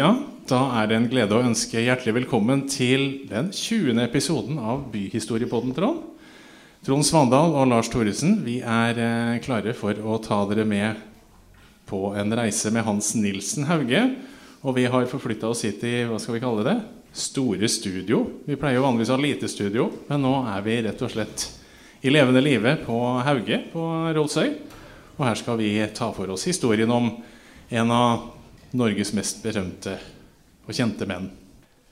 Ja, da er det en glede å ønske hjertelig velkommen til den 20. episoden av Byhistoriepodden, Trond. Trond Svandal og Lars Thoresen, vi er eh, klare for å ta dere med på en reise med Hans Nilsen Hauge. Og vi har forflytta oss hit i hva skal vi kalle det? store studio. Vi pleier jo vanligvis å ha lite studio, men nå er vi rett og slett i levende live på Hauge på Rolsøy. Og her skal vi ta for oss historien om en av Norges mest berømte og kjente menn.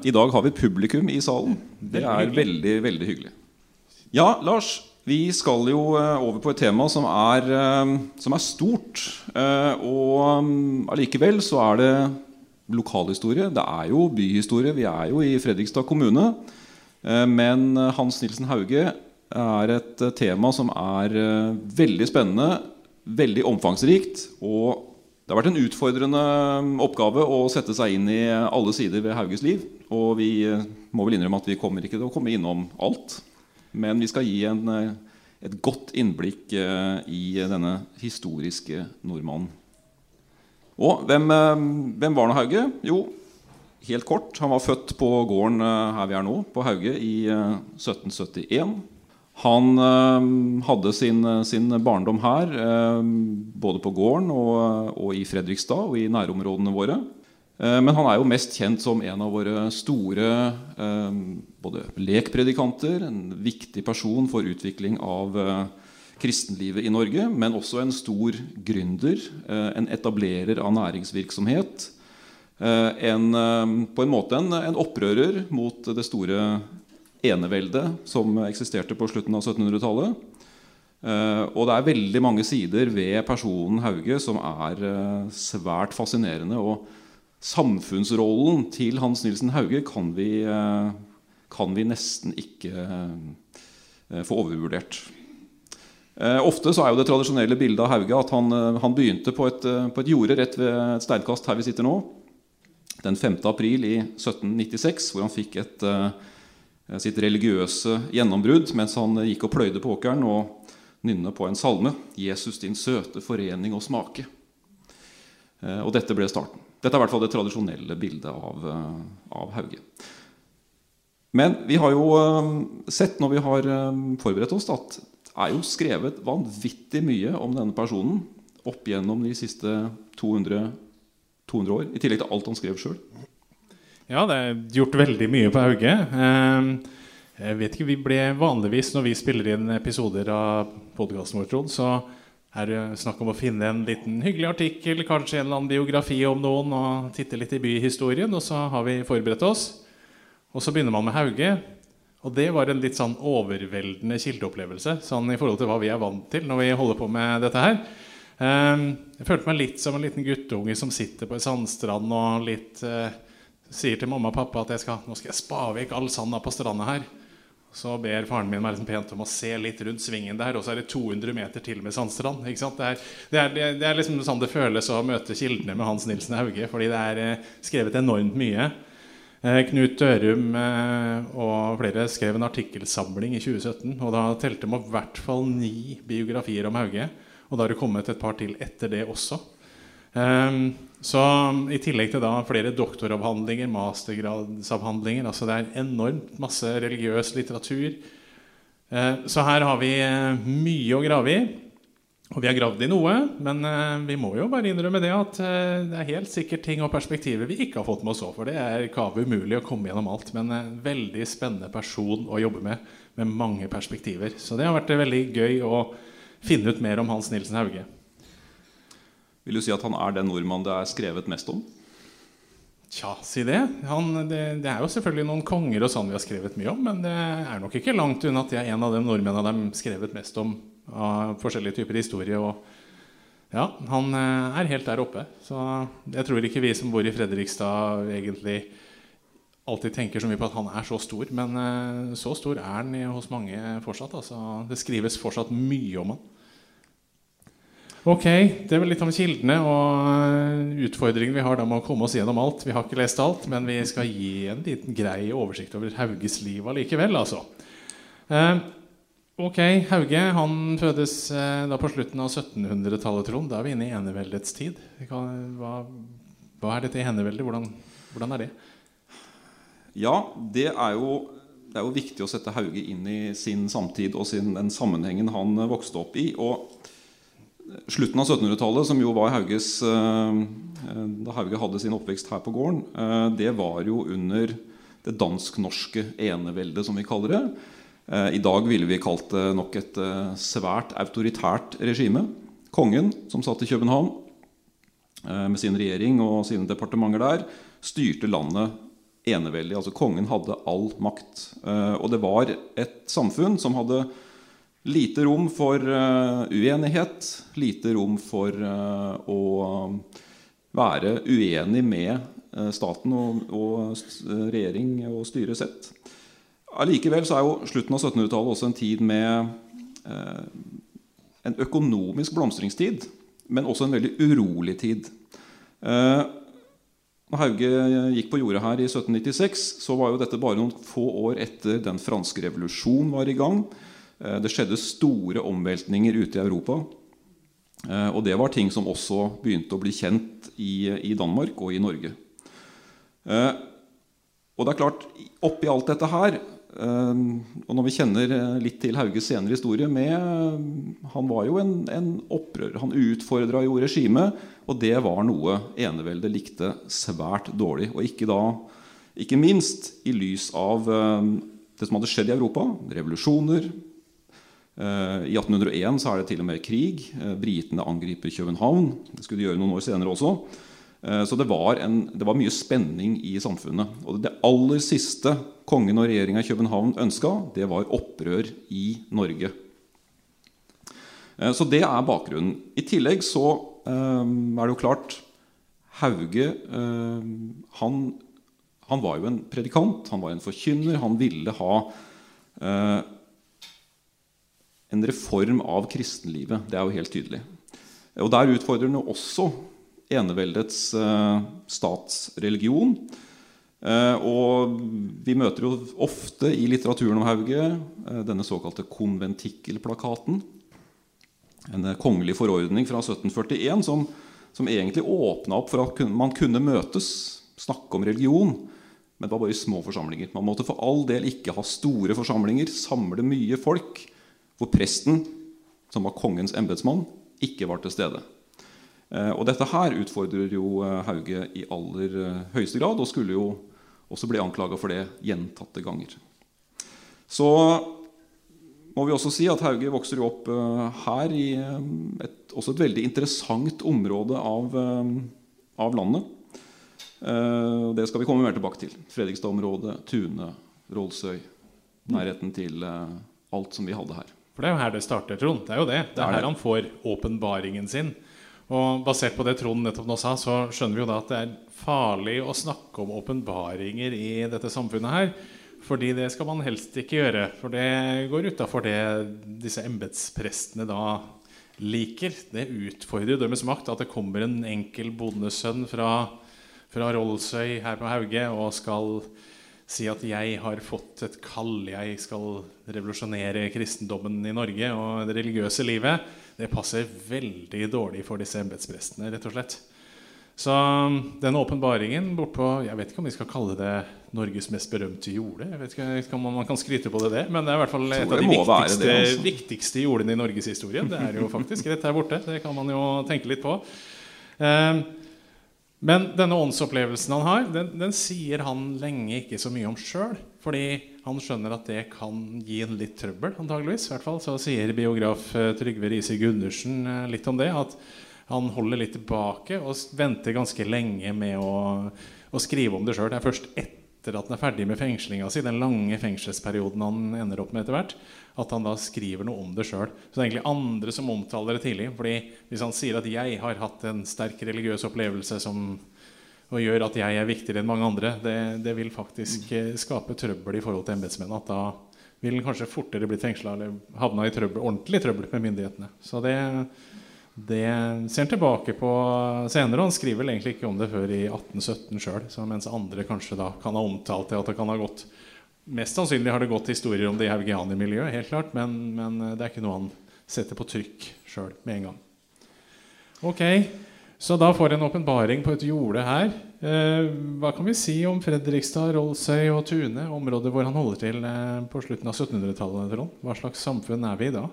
I dag har vi publikum i salen. Det er veldig, veldig hyggelig. Ja, Lars, vi skal jo eh, over på et tema som er, eh, som er stort. Eh, og mm, allikevel så er det lokalhistorie. Det er jo byhistorie. Vi er jo i Fredrikstad kommune. Men Hans Nilsen Hauge er et tema som er veldig spennende, veldig omfangsrikt og det har vært en utfordrende um, oppgave å sette seg inn i alle sider ved Hauges liv. Og vi uh, må vel innrømme at vi kommer ikke til å komme innom alt. Men vi skal gi en, uh, et godt innblikk uh, i denne historiske nordmannen. Og hvem, hvem var nå Hauge? Jo, helt kort. Han var født på gården her vi er nå, på Hauge, i 1771. Han øh, hadde sin, sin, barndom her, øh, både på gården og, og, i Fredrikstad og i nærområdene våre. Men han er jo mest kjent som en av våre store både lekpredikanter, en viktig person for utvikling av kristenlivet i Norge, men også en stor gründer, en etablerer av næringsvirksomhet. En, på en måte en, en opprører mot det store enevelde som eksisterte på slutten av 1700-tallet. Uh, og det er veldig mange sider ved personen Hauge som er uh, svært fascinerende. Og samfunnsrollen til Hans Nilsen Hauge kan vi, uh, kan vi nesten ikke få overvurdert. ofte så er jo det tradisjonelle bildet av Hauge at han, han begynte på et, på et, jorde rett ved et steinkast her vi sitter nå, den 5. april i 1796, hvor han fikk et Eh, sitt religiøse gjennombrudd mens han gikk og pløyde på åkeren og nynne på en salme 'Jesus, din søte forening og smake'. Eh, og dette ble starten. Dette er i hvert fall det tradisjonelle bildet av, eh, av Hauge. Men vi har jo sett når vi har forberedt oss, at det er jo skrevet vanvittig mye om denne personen opp gjennom de siste 200, 200 år, i tillegg til alt han skrev sjøl. Ja, det er gjort veldig mye på Hauge. Ehm, jeg vet ikke, vi ble Vanligvis når vi spiller inn episoder av podkasten vår, Trond, så er det snakk om å finne en liten hyggelig artikkel, kanskje en eller annen biografi om noen, og titte litt i byhistorien. Og så har vi forberedt oss. Og så begynner man med Hauge. Og det var en litt sånn overveldende kildeopplevelse sånn i forhold til hva vi er vant til når vi holder på med dette her. Ehm, jeg følte meg litt som en liten guttunge som sitter på en sandstrand og litt eh, sier til mamma og pappa at jeg skal, nå skal jeg spa vekk all sanda på stranda her. Så ber faren min meg liksom pent om å se litt rundt svingen der, og så er det 200 meter til med sandstrand. Det er, det, er, det, er, liksom sånn det føles å møte kildene med Hans Nilsen Hauge. Fordi det er eh, skrevet enormt mye. Eh, Knut Dørum eh, og flere skrev en artikkelsamling i 2017. Og da telte de opp i hvert fall ni biografier om Hauge. Og da har det kommet et par til etter det også. Um, så I tillegg til da flere doktoravhandlinger, mastergradsavhandlinger altså Det er enormt masse religiøs litteratur. Uh, så her har vi uh, mye å grave i. Og vi har gravd i noe, men uh, vi må jo bare innrømme det at det er helt sikkert ting og perspektiver vi ikke har fått med oss òg. For det er kave umulig å komme gjennom alt. Men en veldig spennende person å jobbe med, med mange perspektiver. Så det har vært veldig gøy å finne ut mer om Hans Nilsen Hauge. Vil du si at han er den nordmannen det er skrevet mest om? Tja, si det. Han, det. det. er jo selvfølgelig noen konger og sånn vi har skrevet mye om, men det er nok ikke langt unna at jeg er en av de nordmennene de har skrevet mest om av forskjellige typer historie. Og ja, han eh, er helt der oppe. Så jeg tror ikke vi som bor i Fredrikstad, egentlig alltid tenker så mye på at han er så stor. Men eh, så stor er han hos mange fortsatt. Altså, det skrives fortsatt mye om han. Ok, Det var litt om kildene og utfordringen vi har da med å komme oss gjennom alt. Vi har ikke lest alt, men vi skal gi en liten grei oversikt over Hauges liv allikevel. Altså. Eh, ok, Hauge han fødes eh, da på slutten av 1700-tallet, Trond. Da er vi inne i eneveldets tid. Hva, hva er dette eneveldet? Hvordan, hvordan er det? Ja, det er, jo, det er jo viktig å sette Hauge inn i sin samtid og sin, den sammenhengen han vokste opp i. Og slutten av 1700-tallet, som jo var Hauges eh, Da Hauge hadde sin oppvekst her på gården, eh, det var jo under det dansk-norske eneveldet, som vi kaller det. Eh, I dag ville vi kalt det nok et svært autoritært regime. Kongen, som satt i København med sin regjering og sine departementer der, styrte landet eneveldig. Altså kongen hadde all makt. Og det var et samfunn som hadde Lite rom for uh, uenighet, lite rom for uh, å være uenig med uh, staten og regjering og styresett. Allikevel så er jo slutten av 1700-tallet også en tid med en økonomisk blomstringstid, men også en veldig urolig tid. Når Hauge gikk på jordet her i 1796, så var jo dette bare noen få år etter den franske revolusjonen var i gang. Eh, det skjedde store omveltninger ute i Europa. Eh, og det var ting som også begynte å bli kjent i, Danmark og i Norge. Eh, og det er klart, oppi alt dette her og når vi kjenner litt til Hauges senere historie med, Han var jo en, en opprører. Han utfordra jo regimet, og det var noe eneveldet likte svært dårlig. Og ikke, da, ikke minst i lys av det som hadde skjedd i Europa. Revolusjoner, I 1801 så er det til og med krig. Eh, britene angriper København. Det skulle de gjøre noen år senere også. Eh, så det var, en, det var, mye spenning i samfunnet. Og det aller siste kongen og regjeringa i København ønska, det var opprør i Norge. Så det er bakgrunnen. I tillegg så er det jo klart Hauge han, han var jo en predikant, han var en forkynner. Han ville ha en reform av kristenlivet. Det er jo helt tydelig. Og Der utfordrer han også eneveldets eh, statsreligion. Eh, og Vi møter jo ofte i litteraturen om Hauge eh, denne såkalte konventikkelplakaten. En kongelig forordning fra 1741 som, som egentlig åpna opp for at man kunne møtes, snakke om religion. Men det var bare i små forsamlinger. Man måtte for all del ikke ha store forsamlinger, samle mye folk hvor presten, som var kongens embetsmann, ikke var til stede. Eh, og dette her utfordrer jo eh, Hauge i aller eh, høyeste grad, og skulle jo også bli anklaga for det gjentatte ganger. Så må vi også si at Hauge vokser jo opp her i et, også et veldig interessant område av, av landet. Det skal vi komme mer tilbake til. Fredrikstad-området, Tune, Rolsøy. Nærheten til alt som vi hadde her. For det er jo her det starter, Trond. Det er jo det. Det er her han får åpenbaringen sin. Og basert på det Trond nettopp nå sa, så skjønner vi jo da at det er farlig å snakke om åpenbaringer i dette samfunnet her. Fordi det skal man helst ikke gjøre. For det går utafor det disse embetsprestene da liker. Det utfordrer deres makt at det kommer en enkel bondesønn fra, fra Rollsøy her på Hauge og skal si at jeg har fått et kall, jeg skal revolusjonere kristendommen i Norge og det religiøse livet, det passer veldig dårlig for disse embetsprestene, rett og slett. Så um, den åpenbaringen bortpå Jeg vet ikke om vi skal kalle det Norges mest berømte jorde. Jeg vet ikke om man kan skryte på det, det men det er i hvert fall et av de viktigste, det, altså. viktigste jordene i norgeshistorien. Det er jo faktisk rett her borte. Det kan man jo tenke litt på. Um, men denne åndsopplevelsen han har, den, den, sier han lenge ikke så mye om sjøl. Fordi han skjønner at det kan gi en litt trøbbel, antageligvis. Hvert fall så sier biograf eh, Trygve Riise Gundersen eh, litt om det. At han holder litt tilbake og venter ganske lenge med å, å skrive om det sjøl. Det er først etter at han er ferdig med fengslinga si, den lange fengselsperioden han ender opp med etter hvert, at han da skriver noe om det sjøl. Så det er egentlig andre som omtaler det tidlig. fordi hvis han sier at 'jeg har hatt en sterk religiøs opplevelse som og gjør at jeg er viktigere enn mange andre, det, det vil faktisk eh, skape trøbbel i forhold til embetsmennene. At da vil han kanskje fortere blitt fengsla eller havna i trøbbel, ordentlig trøbbel med myndighetene. Så det, det ser han tilbake på senere. Han skriver vel egentlig ikke om det før i 1817 sjøl. Mens andre kanskje da kan ha omtalt det at det kan ha gått Mest sannsynlig har det gått historier om det i haugianermiljøet, helt klart, men, men, det er ikke noe han setter på trykk sjøl med en gang. Ok, Så da får en åpenbaring på et jorde her. Eh, hva kan vi si om Fredrikstad, Rollsøy og Tune, området hvor han holder til eh, på slutten av 1700-tallet? Hva slags samfunn er vi i da?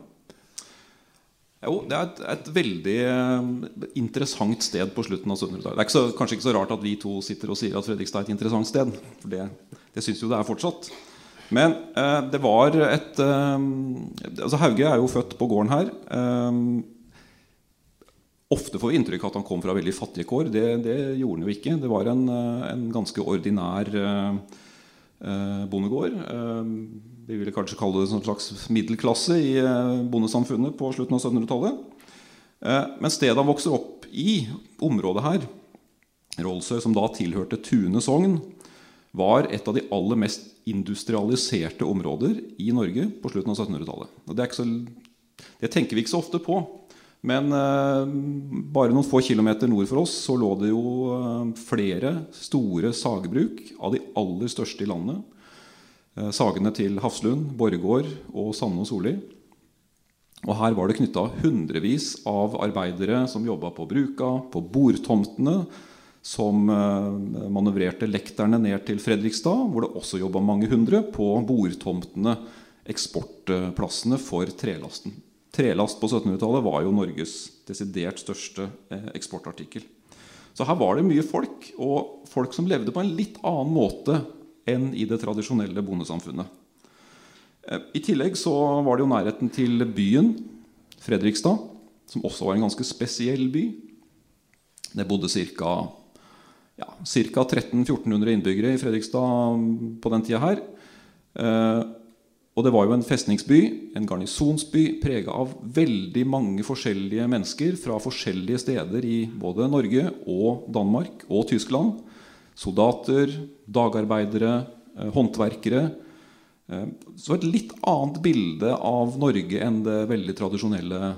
Jo, Det er et, et veldig eh, interessant sted på slutten av 1700-tallet. Det er ikke så, kanskje ikke så rart at vi to sitter og sier at Fredrikstad er et interessant sted. For det, det syns jo det er fortsatt. Men eh, det var et eh, altså Hauge er jo født på gården her. Eh, Ofte får vi inntrykk av at han kom fra veldig fattige kår. Det, det gjorde han jo ikke. Det var en, eh, en ganske ordinær bondegård. Eh, vi ville kanskje kalle det en slags middelklasse i eh, bondesamfunnet på slutten av 1700-tallet. Eh, men stedet han vokser opp i, området her, Rollsøy, som da tilhørte Tune sogn, var et av de aller mest industrialiserte områder i Norge på slutten av 1700-tallet. Det, det tenker vi ikke så ofte på. Men eh, bare noen få kilometer nord for oss så lå det jo eh, flere store sagbruk av de aller største i landet. Eh, sagene til Hafslund, Borregaard og Sanne og Solli. Og her var det knytta hundrevis av arbeidere som jobba på bruka, på bordtomtene, som eh, manøvrerte lekterne ned til Fredrikstad, hvor det også jobba mange hundre på bordtomtene, eksportplassene for trelasten. Trelast på 1700-tallet var jo Norges desidert største eh, eksportartikkel. Så her var det mye folk, og folk som levde på en litt annen måte enn i det tradisjonelle bondesamfunnet. Eh, I tillegg så var det jo nærheten til byen Fredrikstad, som også var en ganske spesiell by. Det bodde ca. Ja, 1300-1400 innbyggere i Fredrikstad på den tida her. Eh, og det var jo en festningsby, en garnisonsby, prega av veldig mange forskjellige mennesker fra forskjellige steder i både Norge og Danmark og Tyskland. Soldater, dagarbeidere, eh, håndverkere. Eh, så et litt annet bilde av Norge enn tradisjonelle,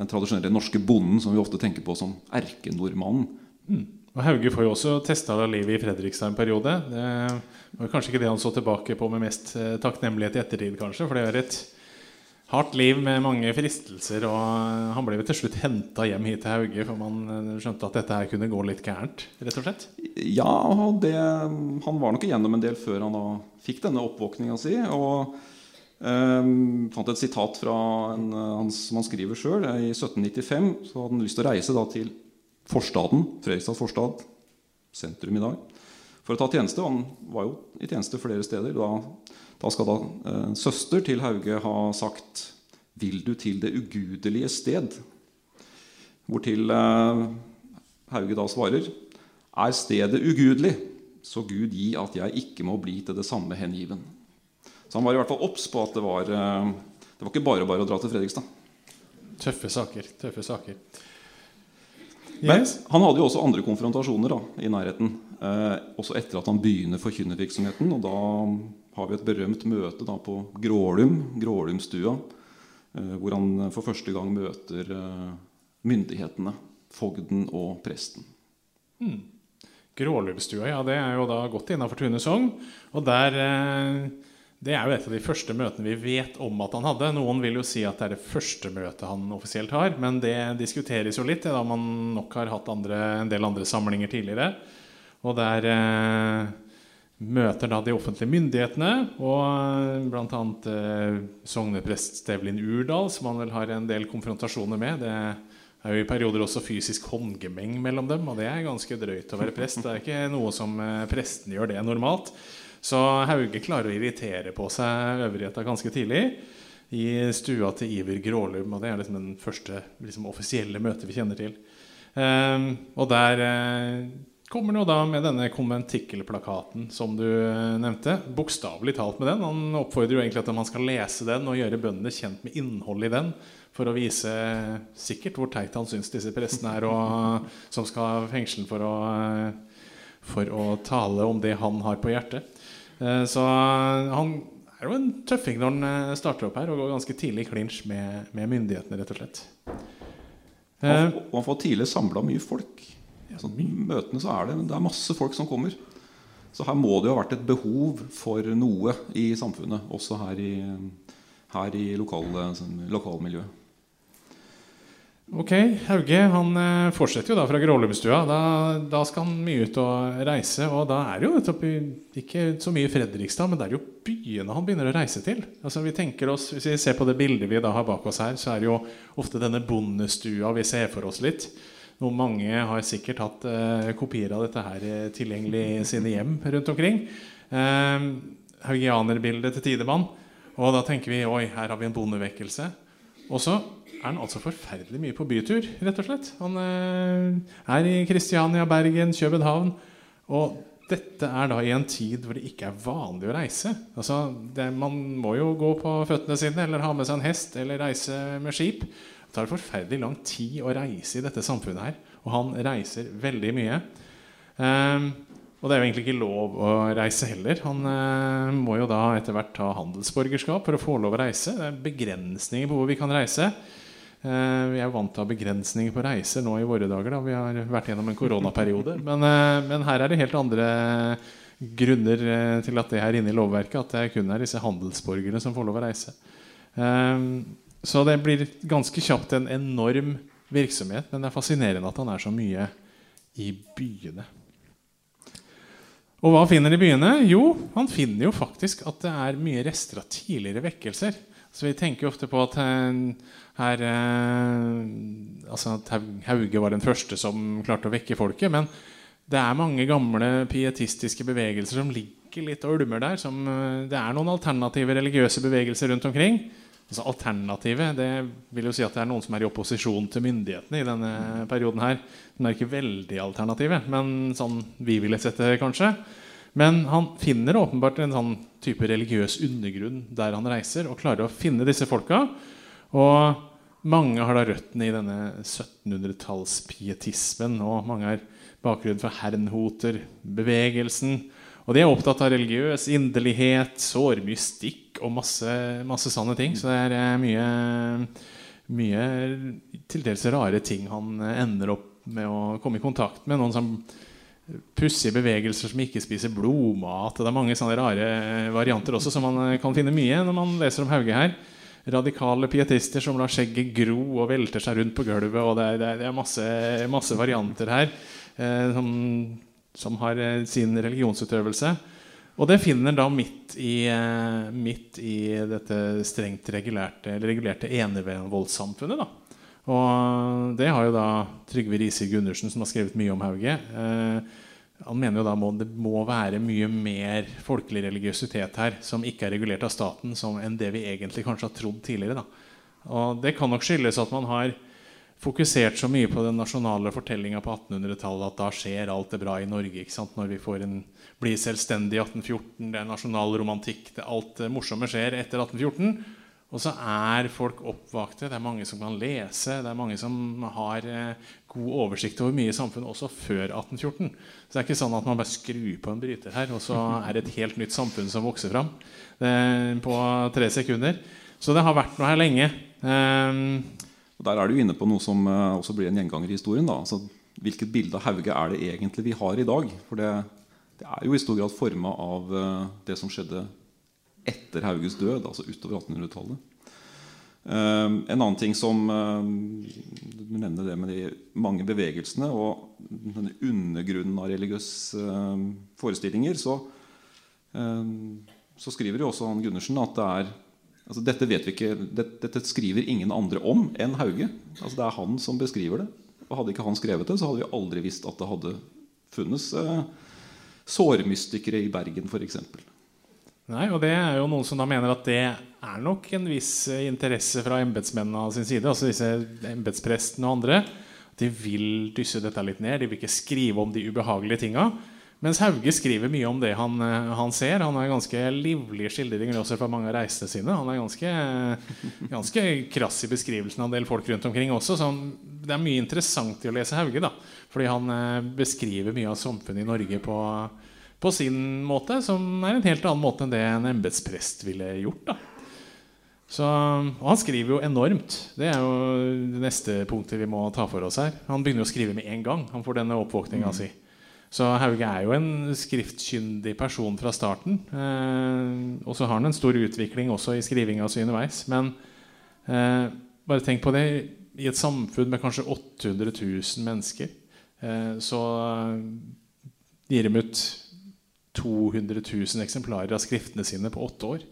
den tradisjonelle norske bonden som vi ofte tenker på som erkenordmannen. Mm. Og Hauge får jo også testa livet i Fredrikstad en periode. Det var kanskje ikke det han så tilbake på med mest eh, takknemlighet i ettertid, kanskje. For det er et hardt liv med mange fristelser. Og han ble jo til slutt henta hjem hit til Hauge, for man eh, skjønte at dette her kunne gå litt gærent? rett og slett? Ja, det, han var nok igjennom en del før han da fikk denne oppvåkninga si. Og eh, fant et sitat fra en, hans, som han skriver sjøl. I 1795 så hadde han lyst til å reise da til forstaden, Fredrikstad forstad, sentrum i dag, for å ta tjeneste. Og Han var jo i tjeneste flere steder. Da, da skal da eh, en søster til Hauge ha sagt 'Vil du til det ugudelige sted?' Hvortil eh, Hauge da svarer 'Er stedet ugudelig, så Gud gi at jeg ikke må bli til det samme hengiven'. Så han var i hvert fall obs på at det var, eh, det var ikke bare bare å dra til Fredrikstad. Tøffe saker. tøffe saker. Men han hadde jo også andre konfrontasjoner da, i nærheten. Eh, også etter at han begynner forkynnervirksomheten. Og da har vi et berømt møte da, på Grålum, Grålumstua, eh, hvor han for første gang møter eh, myndighetene. Fogden og presten. Mm. Grålumstua, ja, det er jo da godt innafor Tune sogn. Og der eh, det er jo et av de første møtene vi vet om at han hadde. Noen vil jo si at det er det første møtet han offisielt har, men det diskuteres jo litt, da man nok har hatt andre, en del andre samlinger tidligere. Og der eh, møter da de offentlige myndighetene og eh, bl.a. Eh, sogneprest Stevlin Urdal, som han vel har en del konfrontasjoner med. Det er jo i perioder også fysisk håndgemeng mellom dem, og det er ganske drøyt å være prest. Det er ikke noe som eh, prestene gjør det normalt. Så Hauge klarer å irritere på seg øvrigheta ganske tidlig i stua til Iver Grålum. Og det er liksom den første liksom, offisielle møtet vi kjenner til. Um, og der uh, kommer han da med denne konventikkelplakaten som du uh, nevnte. Bokstavelig talt med den. Han oppfordrer jo egentlig at man skal lese den og gjøre bøndene kjent med innholdet i den. For å vise sikkert hvor teit han syns disse prestene er, og, som skal fengsle for å, for å tale om det han har på hjertet. Eh, så han er jo en tøffing når han eh, starter opp her og går ganske tidlig i klinsj med, med, myndighetene, rett og slett. Og han eh, får tidlig samla mye folk. Så møtene så er det, det er masse folk som kommer. Så her må det jo ha vært et behov for noe i samfunnet, også her i, her i lokal, sånn, lokalmiljøet. Ok, Hauge han eh, fortsetter jo da fra Grålumstua. Da, da skal han mye ut og reise. Og da er det jo ikke så mye Fredrikstad, men det er jo byene han begynner å reise til. Altså vi tenker oss, Hvis vi ser på det bildet vi da har bak oss her, så er det jo ofte denne bondestua vi ser for oss litt. Noe mange har sikkert hatt eh, kopier av dette her eh, tilgjengelig i sine hjem rundt omkring. Eh, Haugianerbildet til Tidemann. Og da tenker vi oi, her har vi en bondevekkelse. Og så er han altså forferdelig mye på bytur, rett og slett. Han eh, er i Kristiania, Bergen, København. Og dette er da i en tid hvor det ikke er vanlig å reise. Altså, det, man må jo gå på føttene sine eller ha med seg en hest eller reise med skip. Det tar forferdelig lang tid å reise i dette samfunnet her. Og han reiser veldig mye. Um, og det er jo egentlig ikke lov å reise heller. Han uh, må jo da etter hvert ta handelsborgerskap for å få lov å reise. Det er begrensninger på hvor vi kan reise. Eh, vi er jo vant til å ha begrensninger på reiser nå i våre dager. Da. Vi har vært gjennom en koronaperiode. Men, eh, men, her er det helt andre grunner eh, til at det er inne i lovverket. At det kun er disse handelsborgerne som får lov å reise. Så det blir ganske kjapt en enorm virksomhet. Men det er fascinerende at han er så mye i byene. Og hva finner de i byene? Jo, han finner jo faktisk at det er mye rester av tidligere vekkelser. Så vi tenker ofte på at her, eh, altså Hauge var den første som klarte å vekke folket. Men det er mange gamle pietistiske bevegelser som ligger litt og ulmer der. Som, eh, det er noen alternative religiøse bevegelser rundt omkring. Altså Alternative det vil jo si at det er noen som er i opposisjon til myndighetene i denne perioden. her De er ikke veldig alternative, men sånn vi ville sett det, kanskje. Men han finner åpenbart en sånn type religiøs undergrunn der han reiser, og klarer å finne disse folka. Og mange har da røttene i denne 1700-tallspietismen, og mange har bakgrunn fra Herrenhoter-bevegelsen. Og de er opptatt av religiøs inderlighet, sårmystikk og masse, masse sanne ting. Så det er eh, mye, mye til dels rare ting han ender opp med å komme i kontakt med. Noen som pussige bevegelser som ikke spiser blodmat. Det er mange sånne rare varianter også som man kan finne mye når man leser om Hauge her radikale pietister som lar skjegget gro og velter seg rundt på gulvet. og Det er, det er masse, masse, varianter her eh, som, som, har eh, sin religionsutøvelse. Og det finner da midt i, eh, midt i dette strengt regulerte, regulerte enevoldssamfunnet. Og det har jo da Trygve Riise Gundersen, som har skrevet mye om Hauge, eh, han mener jo da må det må være mye mer folkelig religiøsitet her som ikke er regulert av staten, enn det vi egentlig kanskje har trodd tidligere. Da. Og Det kan nok skyldes at man har fokusert så mye på den nasjonale fortellinga på 1800-tallet at da skjer alt det bra i Norge. ikke sant? Når vi en, blir selvstendig i 1814, det er nasjonal romantikk, det, alt det morsomme skjer etter 1814. Og så er folk oppvakte. Det er mange som kan lese. Det er mange som har eh, god oversikt over mye i samfunnet også før 1814. Så det er ikke sånn at man bare skrur på en bryter her, og så er det et helt nytt samfunn som vokser fram på tre sekunder. Så det har vært noe her lenge. Um, der er du inne på noe som uh, også blir en gjenganger i historien. Da. Altså, hvilket bilde av Hauge er det egentlig vi har i dag? For det, det er jo i stor grad forma av det som skjedde etter Hauges død, altså utover 1800-tallet. Uh, en annen ting som uh, Du nevner det med de mange bevegelsene og denne undergrunnen av religiøse uh, forestillinger. Så, så, skriver jo også han Gundersen at det er altså dette, vet vi ikke, det, dette skriver ingen andre om enn Hauge. Altså det er han som beskriver det. Og Hadde ikke han skrevet det, så hadde vi aldri visst at det hadde funnes sårmystikere i Bergen f.eks. Nei, og det er jo noen som da mener at det er nok en viss eh, interesse fra embetsmennene sin side, altså disse embetsprestene og andre. De vil dysse dette litt ned. De vil ikke skrive om de ubehagelige tinga. Mens Hauge skriver mye om det han, eh, han ser. Han har ganske livlige skildringer også fra mange av reisene sine. Han er ganske, ganske krass i beskrivelsen av en del folk rundt omkring også. Så det er mye interessant i å lese Hauge. da Fordi han eh, beskriver mye av samfunnet i Norge på på sin måte, som er en helt annen måte enn det en embetsprest ville gjort. Så, og han skriver jo enormt. Det er jo det neste punktet vi må ta for oss her. Han begynner å skrive med en gang. Han får denne oppvåkninga mm. si. Så Hauge er jo en skriftkyndig person fra starten. Eh, og så har han en stor utvikling også i skrivinga si underveis. Men eh, bare tenk på det. i et samfunn med kanskje 800 000 mennesker, eh, så gir de ut 200 000 eksemplarer av skriftene sine på åtte år.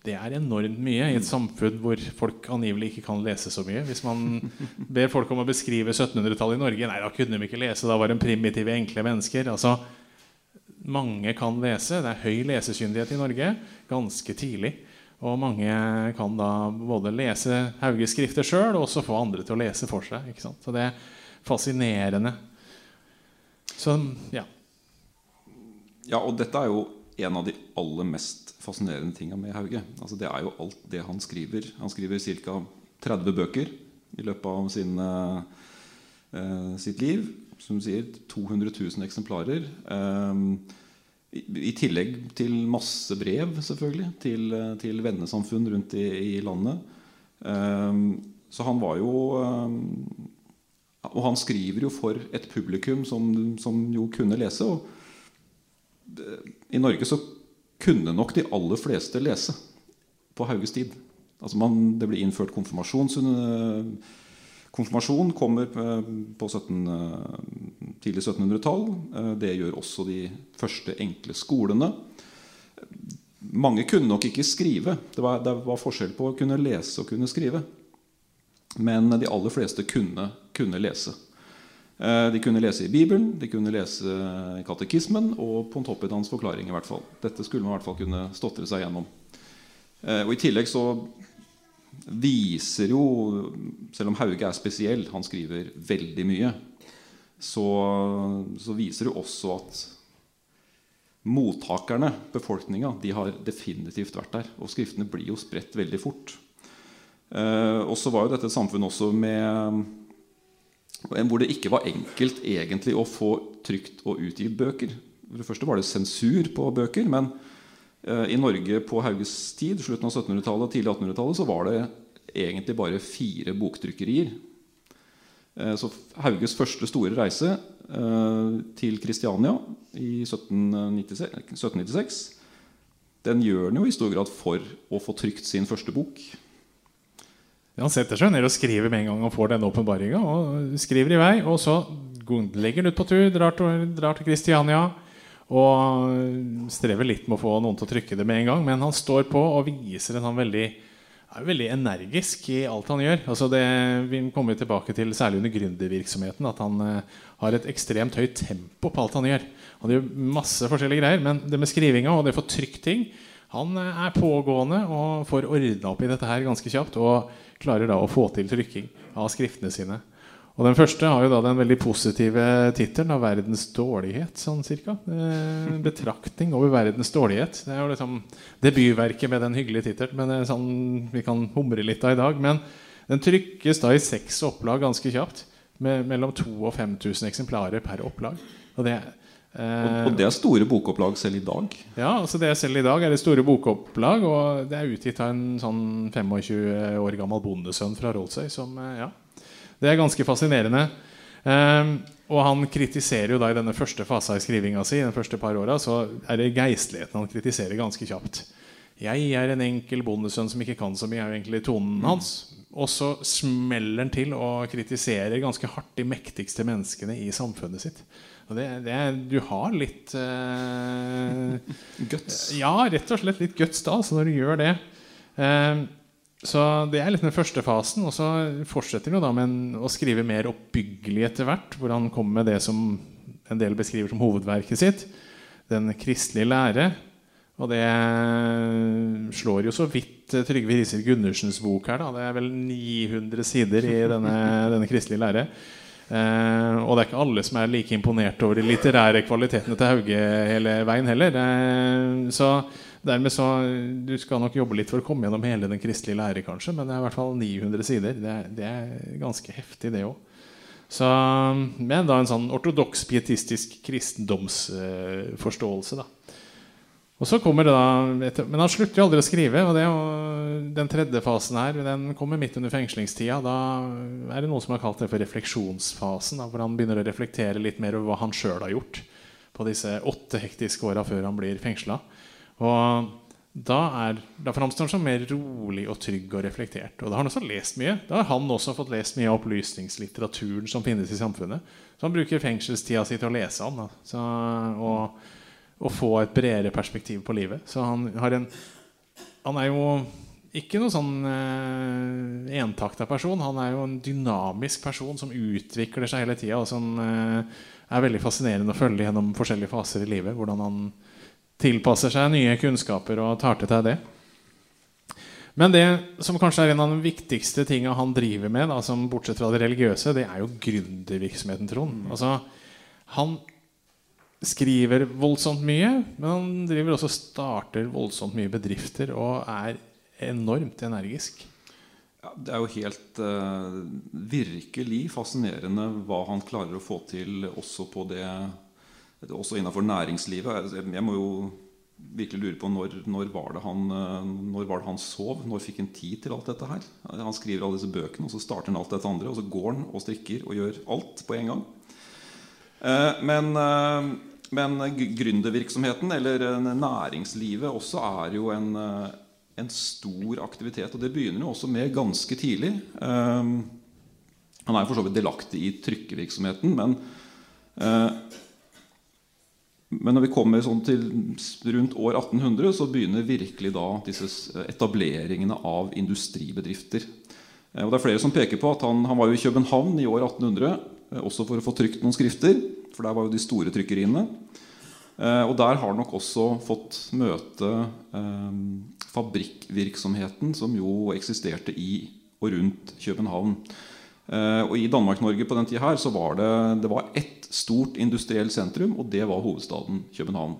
Det er enormt mye i et samfunn hvor folk angivelig ikke kan lese så mye. Hvis man ber folk om å beskrive 1700-tallet i Norge, nei, da kunne de ikke lese. Da var de primitive, enkle mennesker. Altså, mange kan lese. Det er høy lesesyndighet i Norge ganske tidlig. Og mange kan da både lese Hauges skrifter sjøl og også få andre til å lese for seg. Så det er fascinerende. Så, ja. Ja, og dette er jo en av de aller mest fascinerende tinga med Hauge. Altså, det er jo alt det han skriver. Han skriver ca. 30 bøker i løpet av sin, eh, sitt liv. Som sier 200 000 eksemplarer. Eh, i tillegg til masse brev, selvfølgelig, til, til vennesamfunn rundt i, i landet. Eh, så han var jo um, Og han skriver jo for et publikum som, som jo kunne lese. Og I Norge så kunne nok de aller fleste lese på Hauges tid. Altså man, det ble innført konfirmasjon. Konfirmasjon kommer på 17 tidlig 1700-tall. Eh, det gjør også de første enkle skolene. Mange kunne nok ikke skrive. Det var, det var, forskjell på å kunne lese og kunne skrive. Men de aller fleste kunne, kunne lese. Eh, de kunne lese i Bibelen, de kunne lese i katekismen og Pontoppidans forklaring. i hvert fall. Dette skulle man i hvert fall kunne stotre seg gjennom. Eh, og I tillegg så viser jo Selv om Hauge er spesiell, han skriver veldig mye så, så viser det også at mottakerne, befolkninga, de har definitivt vært der. Og skriftene blir jo spredt veldig fort. Eh, og så var jo dette et samfunn også med hvor det ikke var enkelt egentlig å få trykt og utgitt bøker. For det første var det sensur på bøker. Men eh, i Norge på Hauges tid, slutten av 1700-tallet og tidlig 1800-tallet, så var det egentlig bare fire boktrykkerier Eh, så Hauges første store reise eh, til Kristiania i 1796, den gjør han jo i stor grad for å få trykt sin første bok. Han setter seg ned og skriver med en gang han får den åpenbaringa. Skriver i vei, og så legger han ut på tur, drar til, drar til Kristiania. Og strever litt med å få noen til å trykke det med en gang. Men han står på og viser en sånn veldig er veldig energisk i alt han gjør. Altså det, vi kommer tilbake til Særlig under gründervirksomheten. At han uh, har et ekstremt høyt tempo på alt han gjør. Han gjør masse forskjellige greier, men det med skrivinga og det å få trykt ting Han uh, er pågående og får ordna opp i dette her ganske kjapt. Og klarer da å få til trykking av skriftene sine. Og Den første har jo da den veldig positive tittelen av 'Verdens dårlighet'. sånn cirka. Eh, betraktning over verdens dårlighet. Det er jo liksom debutverket med den hyggelige tittelen. Men det er sånn vi kan humre litt av i dag. Men den trykkes da i seks opplag ganske kjapt. Med mellom 2000 og 5000 eksemplarer per opplag. Og det, eh, og det er store bokopplag selv i dag? Ja, altså det selv i dag er det store bokopplag. Og det er utgitt av en sånn 25 år gammel bondesønn fra Rollsøy som eh, ja, det er ganske fascinerende. Um, og han kritiserer jo da i denne første fasa i skrivinga si, den første par åra, så er det geistligheten han kritiserer ganske kjapt. Jeg er en enkel bondesønn som ikke kan så mye, er jo egentlig tonen hans. Og så smeller han til og kritiserer ganske hardt de mektigste menneskene i samfunnet sitt. Det, det, du har litt uh, Guts? Ja, rett og slett litt guts da, så når du gjør det. Uh, så det er litt den første fasen. Og så fortsetter han med en, å skrive mer oppbyggelig etter hvert. Hvor han kommer med det som en del beskriver som hovedverket sitt. Den kristelige lære. Og det slår jo så vidt Trygve Riser Gundersens bok her. Da. Det er vel 900 sider i denne, denne kristelige lære. Eh, og det er ikke alle som er like imponert over de litterære kvalitetene til Hauge hele veien heller. Eh, så Dermed så, Du skal nok jobbe litt for å komme gjennom hele den kristelige lære, kanskje, men det er i hvert fall 900 sider. Det, det er ganske heftig, det òg. Men da en sånn ortodoks, pietistisk kristendomsforståelse. da. Og så kommer det da, Men han slutter jo aldri å skrive. og det, og Den tredje fasen her den kommer midt under fengslingstida. Da er det noen som har kalt det for refleksjonsfasen. Da, hvor han begynner å reflektere litt mer over hva han sjøl har gjort på disse åtte hektiske åra før han blir fengsla. Og da, er, da framstår han som mer rolig og trygg og reflektert. Og da har han også lest mye. Da har han også fått lest mye av opplysningslitteraturen som finnes i samfunnet. Så han bruker fengselstida si til å lese han. Så, og, og, få et bredere perspektiv på livet. Så han har en Han er jo ikke noen sånn eh, entakta person. Han er jo en dynamisk person som utvikler seg hele tida, og som eh, er veldig fascinerende å følge gjennom forskjellige faser i livet. Hvordan han tilpasser seg nye kunnskaper og tar til seg det. Men det som kanskje er en av de viktigste tingene han driver med, da, som bortsett fra det religiøse, det er jo gründervirksomheten, Trond. Altså, han skriver voldsomt mye, men han driver også starter voldsomt mye bedrifter og er enormt energisk. Ja, det er jo helt uh, virkelig fascinerende hva han klarer å få til også på det også innenfor næringslivet. Jeg må jo virkelig lure på når, når, var han, eh, når, var det han, sov? Når fikk han tid til alt dette her? Han skriver alle disse bøkene, og så starter han alt dette andre. Og så går han og strikker og gjør alt på en gang. Uh, men, eh, men gründervirksomheten, eller næringslivet, også er jo en, en, stor aktivitet. Og det begynner jo også med ganske tidlig. Han er for så vidt delaktig i trykkevirksomheten, men men når vi kommer sånn til rundt år 1800, så begynner virkelig da disse etableringene av industribedrifter. Eh, og det er flere som peker på at Han, han var jo i København i år 1800 eh, også for å få trykt noen skrifter. For der var jo de store trykkeriene. Eh, og der har nok også fått møte eh, fabrikkvirksomheten som jo eksisterte i og rundt København. Eh, og I Danmark-Norge på den tida her så var det, det var ett stort industrielt sentrum, og det var hovedstaden København.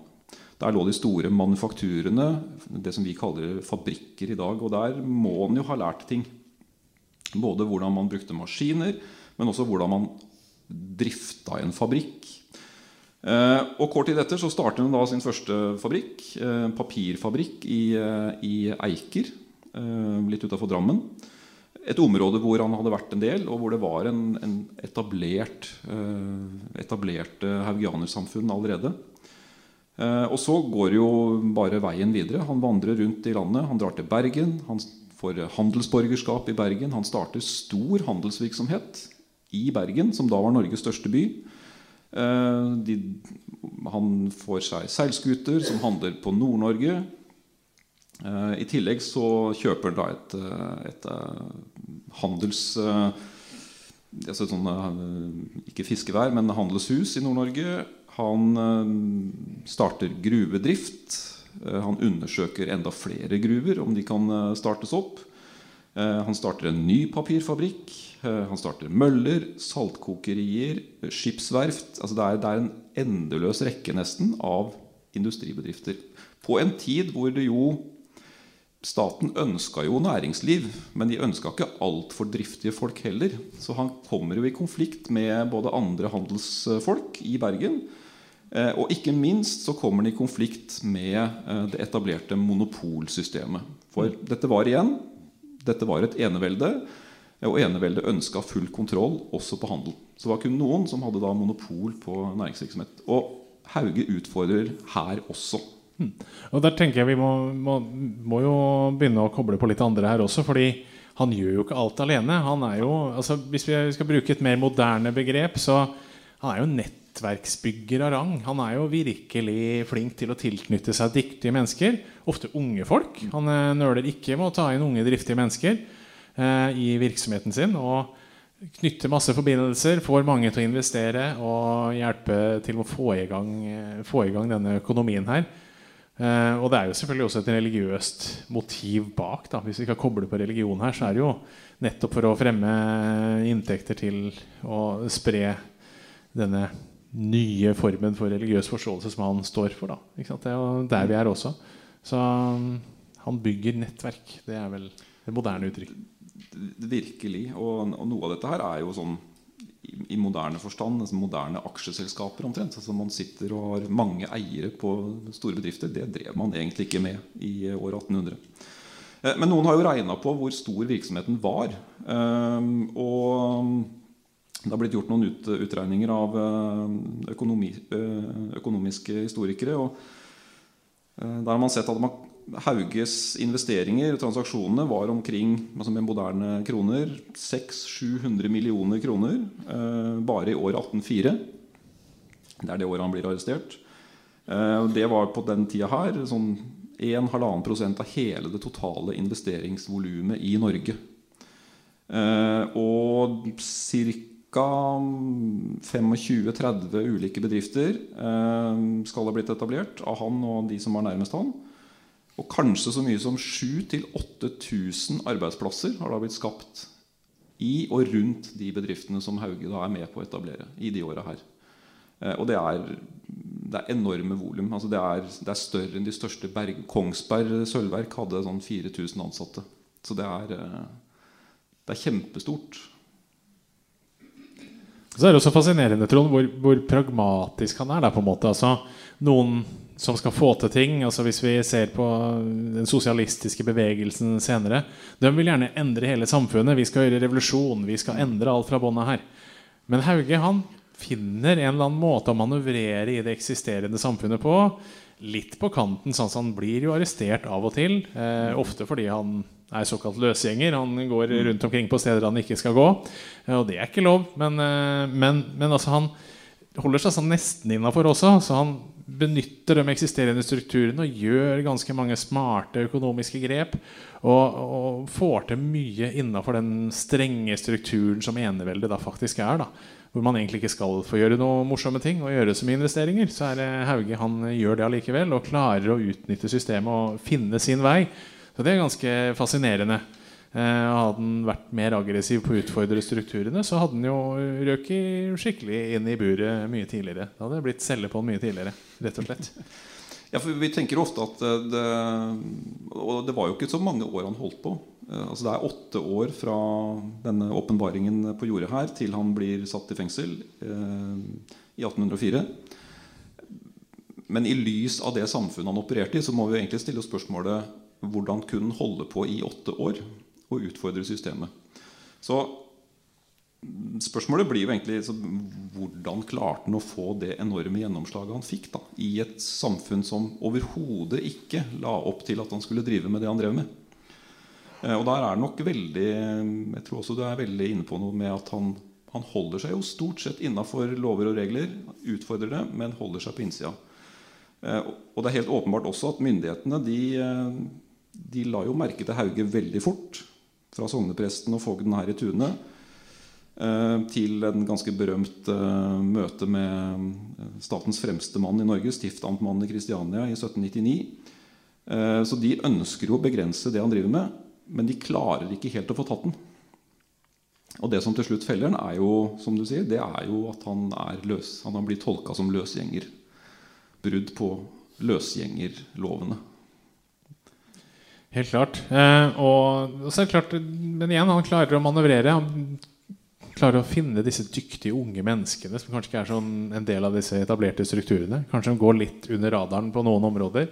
Der lå de store manufakturene, det som vi kaller fabrikker i dag. Og der må en jo ha lært ting. Både hvordan man brukte maskiner, men også hvordan man drifta en fabrikk. Eh, og Kort tid etter så startet hun da sin første fabrikk, en papirfabrikk i, i Eiker, litt utafor Drammen et område hvor han hadde vært en del, og hvor det var en, en etablert eh, etablerte haugianersamfunn allerede. Eh, og så går jo bare veien videre. Han vandrer rundt i landet. Han drar til Bergen. Han får handelsborgerskap i Bergen. Han starter stor handelsvirksomhet i Bergen, som da var Norges største by. Eh, de, han får seg seilskuter som handler på Nord-Norge. Eh, I tillegg så kjøper han da et, et, et, eh, handels... Altså sånt, ikke fiskevær, men handelshus i Nord-Norge. Han starter gruvedrift. Han undersøker enda flere gruver, om de kan startes opp. Han starter en ny papirfabrikk. Han starter møller, saltkokerier, skipsverft. Altså det, er, det er en endeløs rekke nesten av industribedrifter. På en tid hvor det jo Staten ønska jo næringsliv, men de ønska ikke altfor driftige folk heller. Så han kommer jo i konflikt med både andre handelsfolk i Bergen. Eh, og ikke minst så kommer han i konflikt med eh, det etablerte monopolsystemet. For dette var igjen dette var et enevelde, og eneveldet ønska full kontroll også på handel. Så det var kun noen som hadde da monopol på næringsvirksomhet. Og Hauge utfordrer her også. Hmm. Og der tenker jeg Vi må, må, må, jo begynne å koble på litt andre her også. Fordi han gjør jo ikke alt alene. Han er jo, altså Hvis vi skal bruke et mer moderne begrep, så han er jo nettverksbygger av rang. Han er jo virkelig flink til å tilknytte seg dyktige mennesker. Ofte unge folk. Han eh, nøler ikke med å ta inn unge, driftige mennesker i virksomheten sin. Og knytter masse forbindelser, får mange til å investere og hjelpe til å få i gang, eh, få i gang denne økonomien her. Uh, og det er jo selvfølgelig også et religiøst motiv bak. Da. Hvis vi skal koble på religion her, så er det jo nettopp for å fremme inntekter til å spre denne nye formen for religiøs forståelse som han står for. Da. Det er jo der vi er også. Så um, han bygger nettverk. Det er vel det moderne uttrykk. Virkelig. Og, og noe av dette her er jo sånn i, moderne forstand, altså moderne aksjeselskaper omtrent. Altså man sitter og har mange eiere på store bedrifter. Det drev man egentlig ikke med i år 1800. Eh, men noen har jo regna på hvor stor virksomheten var. Eh, og det har blitt gjort noen utregninger av eh, økonomi, økonomiske historikere. og Der har man sett at man Hauges investeringer, transaksjonene, var omkring altså med moderne kroner 600-700 millioner kroner eh, bare i år 1804. Det er det året han blir arrestert. Eh, det var på den tida her sånn 1,5 prosent av hele det totale investeringsvolumet i Norge. Eh, og ca. 25-30 ulike bedrifter eh, skal ha blitt etablert av han og de som var nærmest han. Og kanskje så mye som 7000-8000 arbeidsplasser har da blitt skapt i og rundt de bedriftene som Hauge da er med på å etablere i de åra her. Eh, og det er, det er enorme volum. Altså det, er, det, er, større enn de største berg. Kongsberg sølvverk hadde sånn 4000 ansatte. Så det er, eh, det er kjempestort. Så er det også fascinerende Trond, hvor, hvor pragmatisk han er. Der, på en måte. Altså, noen som skal få til ting. Altså Hvis vi ser på den sosialistiske bevegelsen senere De vil gjerne endre hele samfunnet. Vi skal gjøre revolusjon. Vi skal endre alt fra bånda her. Men Hauge han finner en eller annen måte å manøvrere i det eksisterende samfunnet på. Litt på kanten, sånn at han blir jo arrestert av og til. Eh, ofte fordi han er såkalt løsgjenger. Han går rundt omkring på steder han ikke skal gå. Eh, og det er ikke lov. Men, eh, men, men altså han holder seg sånn nesten innafor også. Så han benytter de eksisterende strukturene og gjør ganske mange smarte økonomiske grep. Og, og får til mye innafor den strenge strukturen som eneveldet da faktisk er. da Hvor man egentlig ikke skal få gjøre noe morsomme ting og gjøre så mye investeringer. Så er det Hauge han gjør det allikevel og klarer å utnytte systemet og finne sin vei. Så det er ganske fascinerende. Eh, hadde han vært mer aggressiv på å utfordre strukturene, så hadde han jo røket skikkelig inn i buret mye tidligere. Da hadde det blitt celle på mye tidligere, rett og slett. Ja, for Vi tenker ofte at det, Og det var jo ikke så mange år han holdt på. Eh, altså Det er åtte år fra denne åpenbaringen på jordet her til han blir satt i fengsel eh, i 1804. Men i lys av det samfunnet han opererte i, så må vi egentlig stille spørsmålet hvordan kunne han holde på i åtte år? Og utfordre systemet. Så spørsmålet blir jo egentlig så, hvordan klarte han å få det enorme gjennomslaget han fikk da, i et samfunn som overhodet ikke la opp til at han skulle drive med det han drev med. Eh, og der er det nok veldig Jeg tror også du er veldig inne på noe med at han, han holder seg jo stort sett innafor lover og regler, utfordrer det, men holder seg på innsida. Eh, og det er helt åpenbart også at myndighetene de, eh, de la jo merke til Hauge veldig fort fra sognepresten og fogden her i Tune eh, til en ganske berømt eh, møte med eh, statens fremste mann i Norge, stiftamtmannen i Kristiania, i 1799. Så de ønsker jo å begrense det han driver med, men de klarer ikke helt å få tatt den. Og det som til slutt feller han, er jo som du sier, det er jo at han er løs. Han har blitt tolka som løsgjenger. Brudd på løsgjengerlovene. Helt klart. Eh, og, så er det klart. Men igjen, han klarer å manøvrere. Han klarer å finne disse dyktige unge menneskene som kanskje ikke er sånn en del av disse etablerte strukturene. Kanskje de går litt under radaren på noen områder.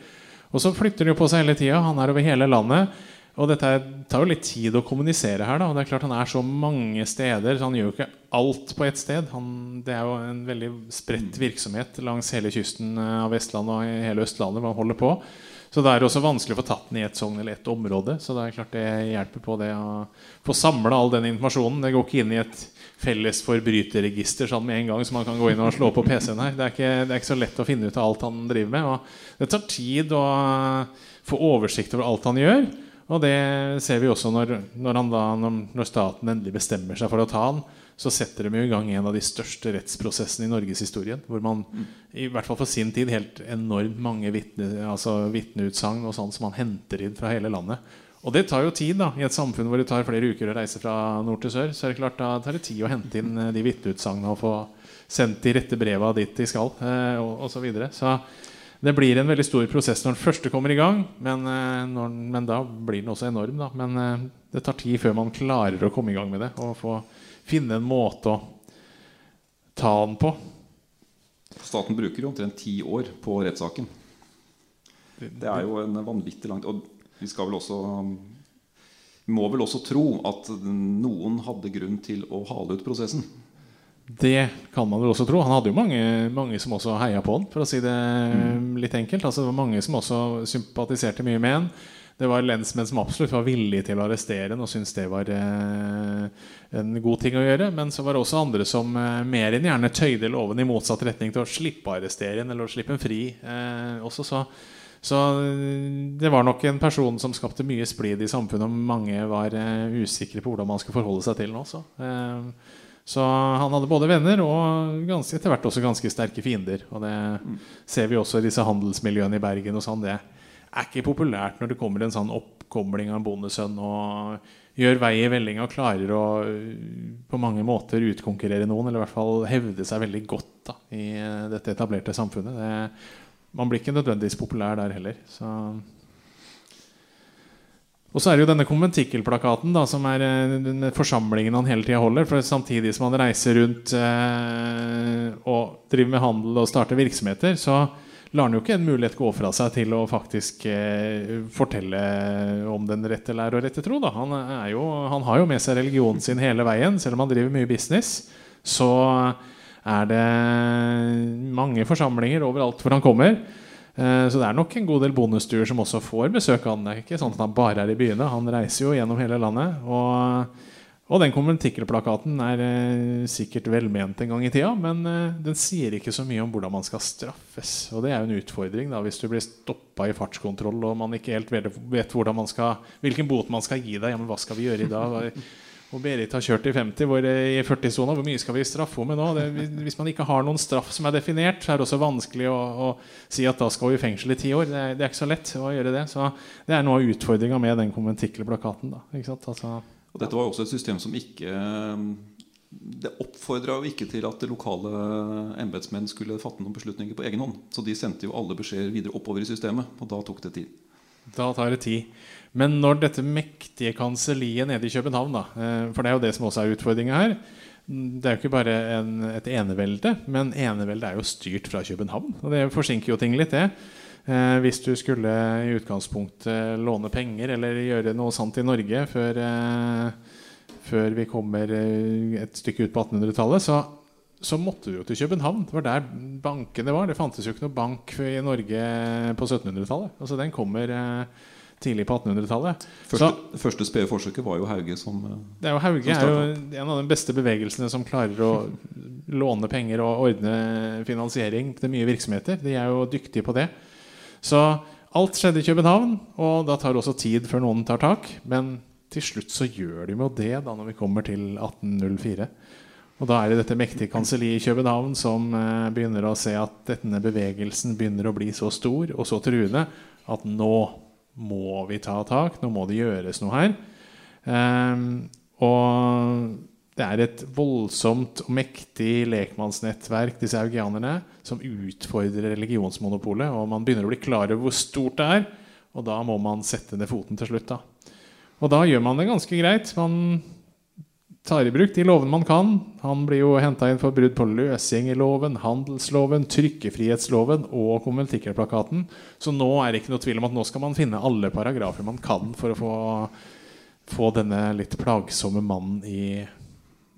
Og så flytter han jo på seg hele tida. Han er over hele landet. Og dette tar jo litt tid å kommunisere her. Da. Og det er klart Han er så mange steder, så han gjør jo ikke alt på ett sted. Han, det er jo en veldig spredt virksomhet langs hele kysten av Vestlandet og hele Østlandet. Man holder på så det er også vanskelig å få tatt den i et sogn eller et område. Så det er klart det hjelper på det å få samla all den informasjonen. Det går ikke inn i et felles forbryterregister sånn med en gang, så man kan gå inn og slå på PC-en her. Det er, ikke, det er, ikke, så lett å finne ut av alt han driver med. Og det tar tid å få oversikt over alt han gjør. Og det ser vi også når, når, da, når staten endelig bestemmer seg for å ta han så setter de i gang en av de største rettsprosessene i norgeshistorien. Hvor man i hvert fall for sin tid helt enormt mange vitneutsagn altså vitneutsagn og sånt som man henter inn fra hele landet. Og det tar jo tid da, i et samfunn hvor det tar flere uker å reise fra nord til sør. Så er det klart da tar det tid å hente inn eh, de vitneutsagnene og få sendt de rette breva dit de skal. Eh, og, og så, videre. så det blir en veldig stor prosess når den første kommer i gang. Men, eh, når, men da blir den også enorm. Da. Men det tar tid før man klarer å komme i gang med det. Og få finne en måte å ta den på. Staten bruker jo omtrent ti år på rettssaken. Det er jo en vanvittig langt Og vi skal vel også må vel også tro at noen hadde grunn til å hale ut prosessen. det kan man vel også tro. Han hadde jo mange, mange som også heia på han, for å si det mm. litt enkelt. Altså, det var mange som også sympatiserte mye med han. Det var lensmenn som absolutt var villige til å arrestere ham og syntes det var eh, en god ting å gjøre. Men så var det også andre som eh, mer enn gjerne tøyde loven i motsatt retning til å slippe å arrestere ham eller å slippe ham fri. Eh, også så så det var nok en person som skapte mye splid i samfunnet, og mange var uh, usikre på hvordan man skulle forholde seg til den også. Uh, så han hadde både venner og ganske, etter hvert også ganske sterke fiender. Og det mm. ser vi også i disse handelsmiljøene i Bergen. og sånn, Det er ikke populært når det kommer en sånn oppkobling av en bondesønn og gjør vei i vellinga og klarer å på mange måter utkonkurrere noen, eller i hvert fall hevde seg veldig godt da, i dette etablerte samfunnet. Det, man blir ikke nødvendigvis populær der heller. Så og så er det jo denne konventikkelplakaten som er eh, den forsamlingen han hele tida holder. For samtidig som han reiser rundt eh, og driver med handel og starter virksomheter, så lar han jo ikke en mulighet gå fra seg til å faktisk eh, fortelle om den rette lære og rette tro. Da. Han, jo, han har jo med seg religionen sin hele veien, selv om han driver mye business. Så er det mange forsamlinger overalt hvor han kommer. Eh, så det er nok en god del bondestuer som også får besøk av han. Det er ikke sånn at han bare er i byene. Han reiser jo gjennom hele landet. Og, og den konventikkelplakaten er eh, sikkert velment en gang i tida, men eh, den sier ikke så mye om hvordan man skal straffes. Og det er jo en utfordring da, hvis du blir stoppa i fartskontroll og man ikke helt vet, skal, hvilken bot man skal gi deg. Ja, men hva skal vi gjøre i dag? Og Berit har kjørt i 50 hvor, i 40-sona. Hvor mye skal vi straffe henne med nå? Det, hvis man ikke har noen straff som er definert, så er det også vanskelig å, å si at da skal vi i fengsel i ti år. Det er, det er, ikke så lett å gjøre det. Så det er noe av utfordringa med den konventikkelplakaten. Altså, og dette var jo også et system som ikke Det oppfordra jo ikke til at lokale embetsmenn skulle fatte noen beslutninger på egen hånd. Så de sendte jo alle beskjeder videre oppover i systemet, og da tok det tid. Da tar det tid. Men når dette mektige kanselliet nede i København da, eh, For det er jo det som også er utfordringa her. Det er jo ikke bare en, et enevelde, men eneveldet er jo styrt fra København. Og det forsinker jo ting litt, det. Eh, hvis du skulle i utgangspunktet låne penger eller gjøre noe sant i Norge før, eh, før vi kommer eh, et stykke ut på 1800-tallet, så, så, måtte du jo til København. Det var der bankene var. Det fantes jo ikke noe bank i Norge på 1700-tallet. Altså Den kommer eh, tidlig på 1800-tallet. Første, første spede forsøket var jo Hauge som eh, det er jo Hauge er jo en av de beste bevegelsene som klarer å låne penger og ordne finansiering til mye virksomheter. De er jo dyktige på det. Så alt skjedde i København, og da tar det også tid før noen tar tak. Men til slutt så gjør de jo det da når vi kommer til 1804. Og da er det dette mektige kanselliet i København som eh, begynner å se at denne bevegelsen begynner å bli så stor og så truende at nå må vi ta tak. Nå må det gjøres noe her. Eh, og det er et voldsomt og mektig lekmannsnettverk, disse augianerne, som utfordrer religionsmonopolet. Og man begynner å bli klar over hvor stort det er. Og da må man sette ned foten til slutt. Da. Og da gjør man det ganske greit. Man tar i bruk de lovene man kan. Han blir jo henta inn for brudd på løsgjengerloven, handelsloven, trykkefrihetsloven og konventikkelplakaten. Så nå er det ikke noe tvil om at nå skal man finne alle paragrafer man kan for å få, få denne litt plagsomme mannen i,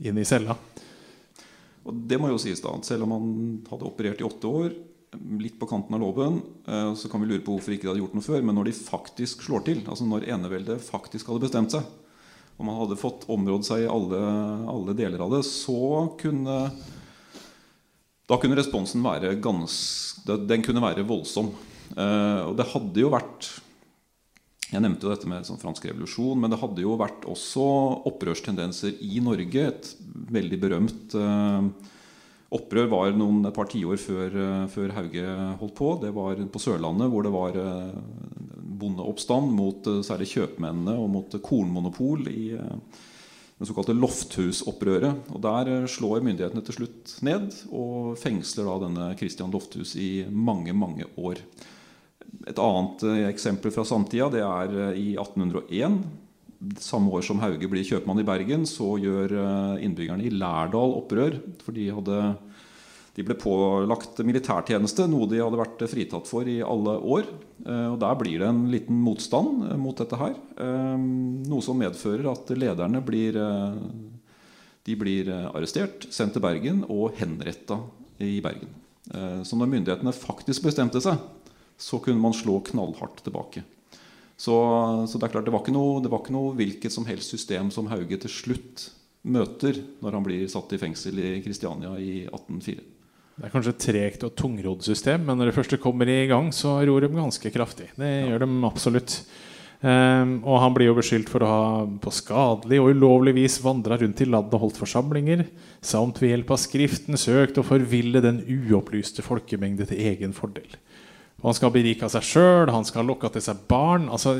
inn i cella. Og det må jo sies da, at Selv om han hadde operert i åtte år, litt på kanten av loven, eh, så kan vi lure på hvorfor ikke de hadde gjort noe før. Men når de faktisk slår til, altså når eneveldet faktisk hadde bestemt seg, og man hadde fått området seg i alle, alle, deler av det, så kunne Da kunne responsen være ganske Den kunne være voldsom. Eh, og det hadde jo vært Jeg nevnte jo dette med sånn fransk revolusjon, men det hadde jo vært også opprørstendenser i Norge. Et veldig berømt eh, opprør var noen, et par tiår før, eh, før Hauge holdt på. Det var på Sørlandet, hvor det var eh, bondeoppstand mot særlig kjøpmennene og mot kornmonopol i det såkalte Lofthus-opprøret. Og Der slår myndighetene til slutt ned og fengsler da denne Christian Lofthus i mange, mange år. Et annet eksempel fra samtida det er i 1801. Samme år som Hauge blir kjøpmann i Bergen, så gjør innbyggerne i Lærdal opprør. For de hadde de ble pålagt militærtjeneste, noe de hadde vært fritatt for i alle år. Eh, og Der blir det en liten motstand eh, mot dette her. Eh, noe som medfører at lederne blir De blir eh, arrestert, sendt til Bergen og henretta i Bergen. Eh, så når myndighetene faktisk bestemte seg, så kunne man slå knallhardt tilbake. Så, så det er klart, det var, noe, det var, ikke noe, hvilket som helst system som Hauge til slutt møter når han blir satt i fengsel i Kristiania i 1804. Det er kanskje et tregt og tungrodd system, men når det første kommer i gang, så ror de ganske kraftig. Det ja. gjør de absolutt. Um, og han blir jo beskyldt for å ha på skadelig og ulovlig vis vandra rundt i landet og holdt forsamlinger, samt ved hjelp av Skriften søkt å forville den uopplyste folkemengde til egen fordel. Og han skal berike seg sjøl, han skal lokke til seg barn. Altså,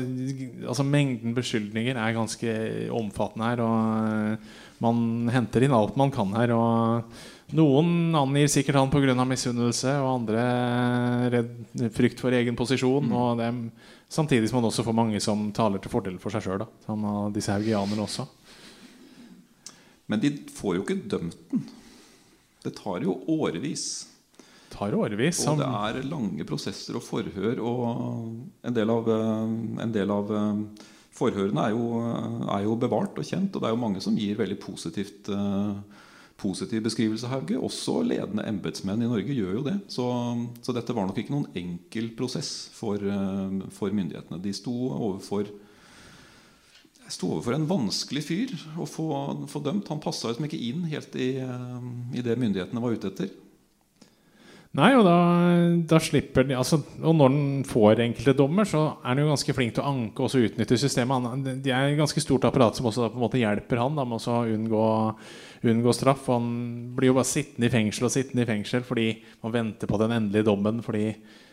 altså, Mengden beskyldninger er ganske omfattende her. Og man henter inn alt man kan her. Og noen angir sikkert han pga. misunnelse, og andre redd frykt for egen posisjon. Mm. Og det Samtidig som man også får mange som taler til fordel for seg sjøl. Som disse haugianerne også. Men de får jo ikke dømt den. Det tar jo årevis. Tar årevis. Og det er lange prosesser og forhør. Og en del av, en del av forhørene er jo, er jo, bevart og kjent. Og det er jo mange som gir veldig positivt positiv beskrivelse av Hauge. Også ledende embetsmenn i Norge gjør jo det. Så, så, dette var nok ikke noen enkel prosess for, eh, for myndighetene. De sto overfor, sto overfor en vanskelig fyr å få, få dømt. Han passa liksom ikke inn helt i, eh, i det myndighetene var ute etter. Nei, og da, da slipper de altså, Og når han får enkelte dommer, så er han jo ganske flink til å anke og utnytte systemet. Han, de er et ganske stort apparat som også da, på en måte hjelper han da, med å unngå, unngå, straff. Han blir jo bare sittende i fengsel og sittende i fengsel fordi man venter på den endelige dommen fordi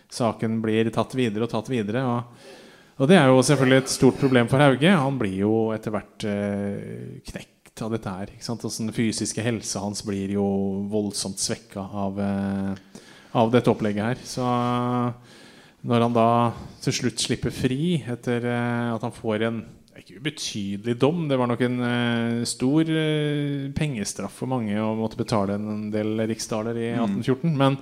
saken blir tatt videre og tatt videre. Og, og det er jo selvfølgelig et stort problem for Hauge. Han blir jo etter hvert eh, knekt av dette her. Den fysiske helsa hans blir jo voldsomt svekka av eh, av dette opplegget her. Så når han da til slutt slipper fri etter uh, at han får en ikke ubetydelig dom, det var nok en uh, stor uh, pengestraff for mange å måtte betale en del riksdaler i 1814. Mm. Men,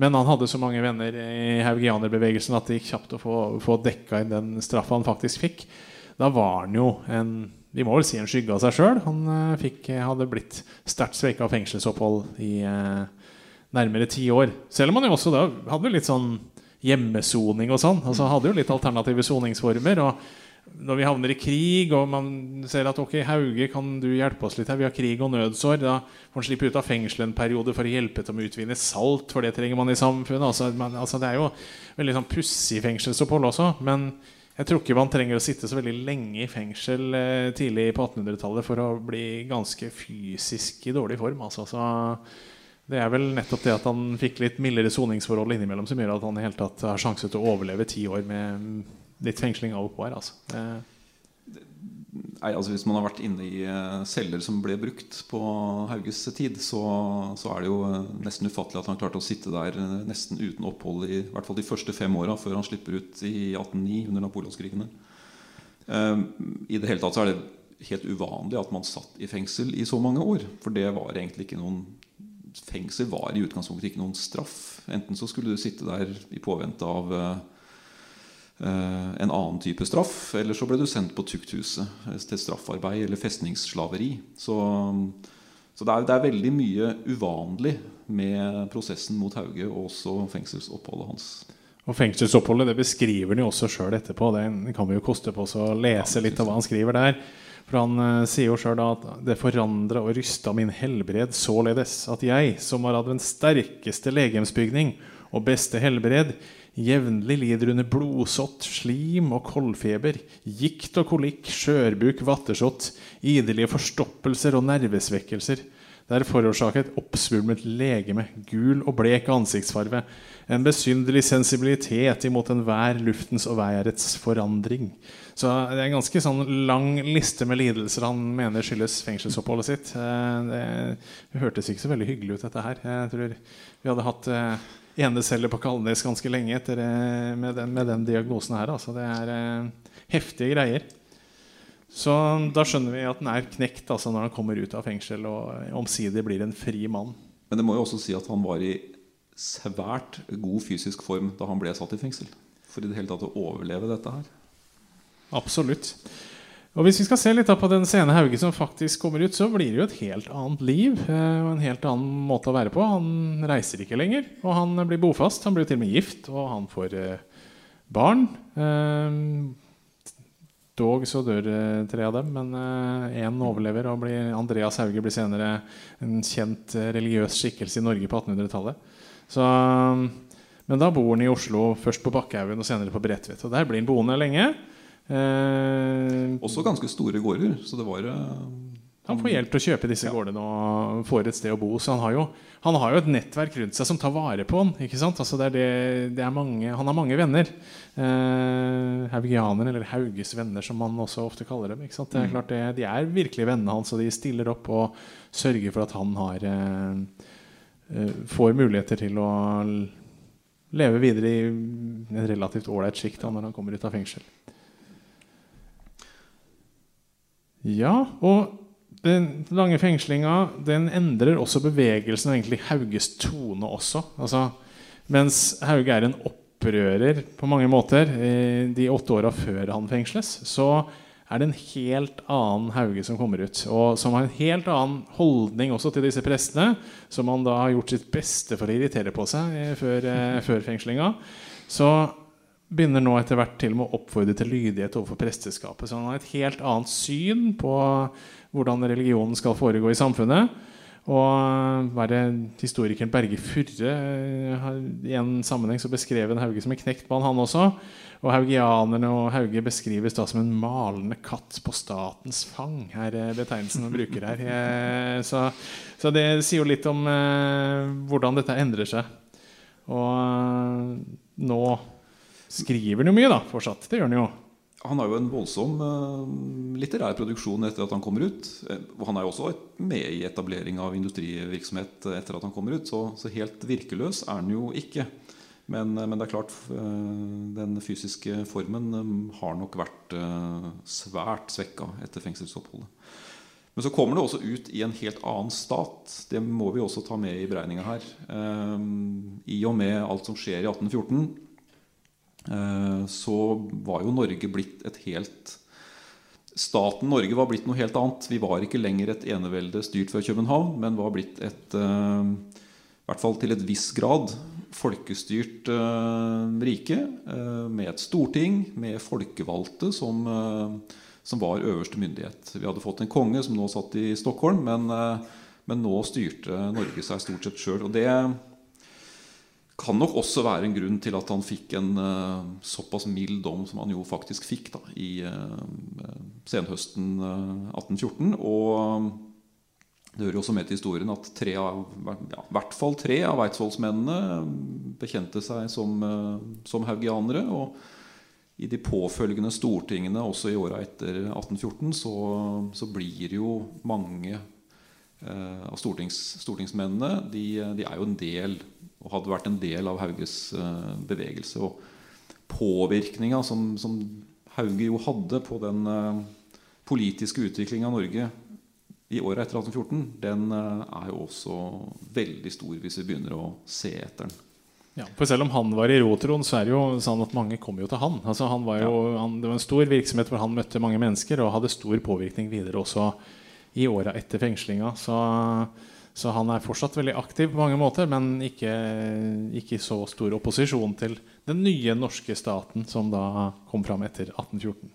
men, han hadde så mange venner i haugianerbevegelsen at det gikk kjapt å få, få dekka inn den straffa han faktisk fikk. Da var han jo en vi må vel si en skygge av seg sjøl. Han fikk, hadde blitt sterkt svekka av fengselsopphold i uh, nærmere ti år. Selv om man jo også da hadde litt sånn hjemmesoning og sånn. Altså Hadde jo litt alternative soningsformer. Og når vi havner i krig, og man ser at ok, Hauge, kan du hjelpe oss litt her? Vi har krig og nødsår. Da får han slippe ut av fengselet en periode for å hjelpe til med å utvinne salt, for det trenger man i samfunnet. Altså, man, altså Det er jo veldig sånn pussig fengselsopphold også. Men jeg tror ikke man trenger å sitte så veldig lenge i fengsel eh, tidlig på 1800-tallet for å bli ganske fysisk i dårlig form. Altså. Så det er vel nettopp det at han fikk litt mildere soningsforhold innimellom som gjør at han i hele tatt har sjanse til å overleve ti år med litt fengsling av her. Altså. Nei, altså Hvis man har vært inne i uh, celler som ble brukt på Hauges tid, så, så er det jo uh, nesten ufattelig at han klarte å sitte der uh, nesten uten opphold i, i hvert fall de første fem åra før han slipper ut i 1809 under napoleonskrigene. I det hele tatt så er det helt uvanlig at man satt i fengsel i så mange år. For det var egentlig ikke noen fengsel var i utgangspunktet ikke noen straff. Enten så skulle du sitte der i påvente av uh, en annen type straff, eller så ble du sendt på tukthuset til straffarbeid eller festningsslaveri. Så, så det, er, det, er, veldig mye uvanlig med prosessen mot Hauge og også fengselsoppholdet hans. Og Fengselsoppholdet det beskriver han jo også sjøl etterpå. Det kan vi jo koste på oss å lese litt av hva han skriver der. For han uh, sier jo sjøl at det forandra og rysta min helbred således at jeg, som var av den sterkeste legemsbygning og beste helbred, jevnlig lider under blodsott, slim og koldfeber, gikt og kolikk, skjørbuk, vattersott, idelige forstoppelser og nervesvekkelser. Det er forårsaket oppsvulmet legeme, gul og blek ansiktsfarve, en besynderlig sensibilitet imot enhver luftens og værets forandring. Så det er en ganske sånn lang liste med lidelser han mener skyldes fengselsoppholdet sitt. Eh, det hørtes ikke så veldig hyggelig ut, dette her. Jeg tror vi hadde hatt eh, eneceller på Kalnes ganske lenge etter, eh, med, den, med den diagnosen her. Altså, det er heftige greier. Så da skjønner vi at den er knekt altså, når han kommer ut av fengsel og omsider blir en fri mann. Men det må jo også si at han var i svært god fysisk form da han ble satt i fengsel. For i det hele tatt å overleve dette her. Absolutt. Og Hvis vi skal se litt på den sene Hauge som faktisk kommer ut, så blir det jo et helt annet liv eh, og en helt annen måte å være på. Han reiser ikke lenger, og han blir bofast. Han blir til og med gift, og han får eh, barn. Dog så dør eh, tre av dem, men én eh, overlever. og blir, Andreas Hauge blir senere en kjent eh, religiøs skikkelse i Norge på 1800-tallet. Men da bor han i Oslo, først på Bakkehaugen og senere på Bredtvet. Og der blir han boende lenge. Eh, Også ganske store gårder. Så det var Han får hjelp til å kjøpe disse ja. gårdene og får et sted å bo. Så han har, jo, han har jo et nettverk rundt seg som tar vare på han. Ikke sant? Altså det er det, det er mange, han har mange venner. Eh, Haugianer, eller Hauges venner, som man også ofte kaller dem. Ikke sant? Det er mm. klart det, De er virkelig vennene hans, og de stiller opp og sørger for at han har eh, eh får muligheter til å leve videre i en relativt ålreit sjikt når han kommer ut av fengsel. Ja, og den lange fengslinga den endrer også bevegelsen og egentlig Hauges tone også. Altså, mens Hauge er en opprører på mange måter de åtte åra før han fengsles, så er det en helt annen Hauge som kommer ut. Og som har en helt annen holdning også til disse prestene, som han da har gjort sitt beste for å irritere på seg eh, før, eh, før fengslinga. Så begynner nå etter hvert til med å oppfordre til lydighet overfor presteskapet. Så han har et helt annet syn på hvordan religionen skal foregå i samfunnet. Og bare historikeren Berge Furre har i en sammenheng så beskrev en Hauge som en knekt mann, han også. Og haugianerne og Hauge beskrives da som en malende katt på statens fang. er betegnelsen han bruker her. Eh, så, så, det sier jo litt om eh, hvordan dette endrer seg. Og eh, nå skriver han jo mye, da, fortsatt. Det gjør han jo. Han har jo en voldsom uh, litterær produksjon etter at han kommer ut. Eh, og han er jo også med i etablering av industrivirksomhet etter at han kommer ut. Så, så helt virkeløs er han jo ikke. Men, men det er klart, den fysiske formen har nok vært svært svekka etter fengselsoppholdet. Men så kommer det også ut i en helt annen stat. Det må vi også ta med i beregninga her. I og med alt som skjer i 1814 Eh, så var jo Norge blitt et helt Staten Norge var blitt noe helt annet. Vi var ikke lenger et enevelde styrt fra København, men var blitt et eh, I hvert fall til et viss grad folkestyrt eh, rike med et storting, med folkevalgte som, som var øverste myndighet. Vi hadde fått en konge som nå satt i Stockholm, men, men nå styrte Norge seg stort sett sjøl. Og det kan nok også være en grunn til at han fikk en uh, såpass mild dom som han jo faktisk fikk da, i uh, senhøsten uh, 1814. Og det hører jo også med til historien at av, ja, i hvert fall tre av eidsvollsmennene bekjente seg som, som haugianere. Og i de påfølgende stortingene, også i åra etter 1814, så, så, blir jo mange av stortings, stortingsmennene de, de er jo en del og hadde vært en del av Hauges uh, bevegelse. Og påvirkninga som, som, Hauge jo hadde på den uh, politiske utviklinga av Norge i året etter 1814, den uh, er jo også veldig stor hvis vi begynner å se etter den. Ja, for Selv om han var i Rotron, så er det jo sånn at mange kom jo til han. Altså, han, var jo, han det var en stor virksomhet hvor han møtte mange mennesker og hadde stor påvirkning videre også i åra etter fengslinga. Så så han er fortsatt veldig aktiv på mange måter, men ikke, ikke så stor opposisjon til den nye norske staten som da kom fram etter 1814.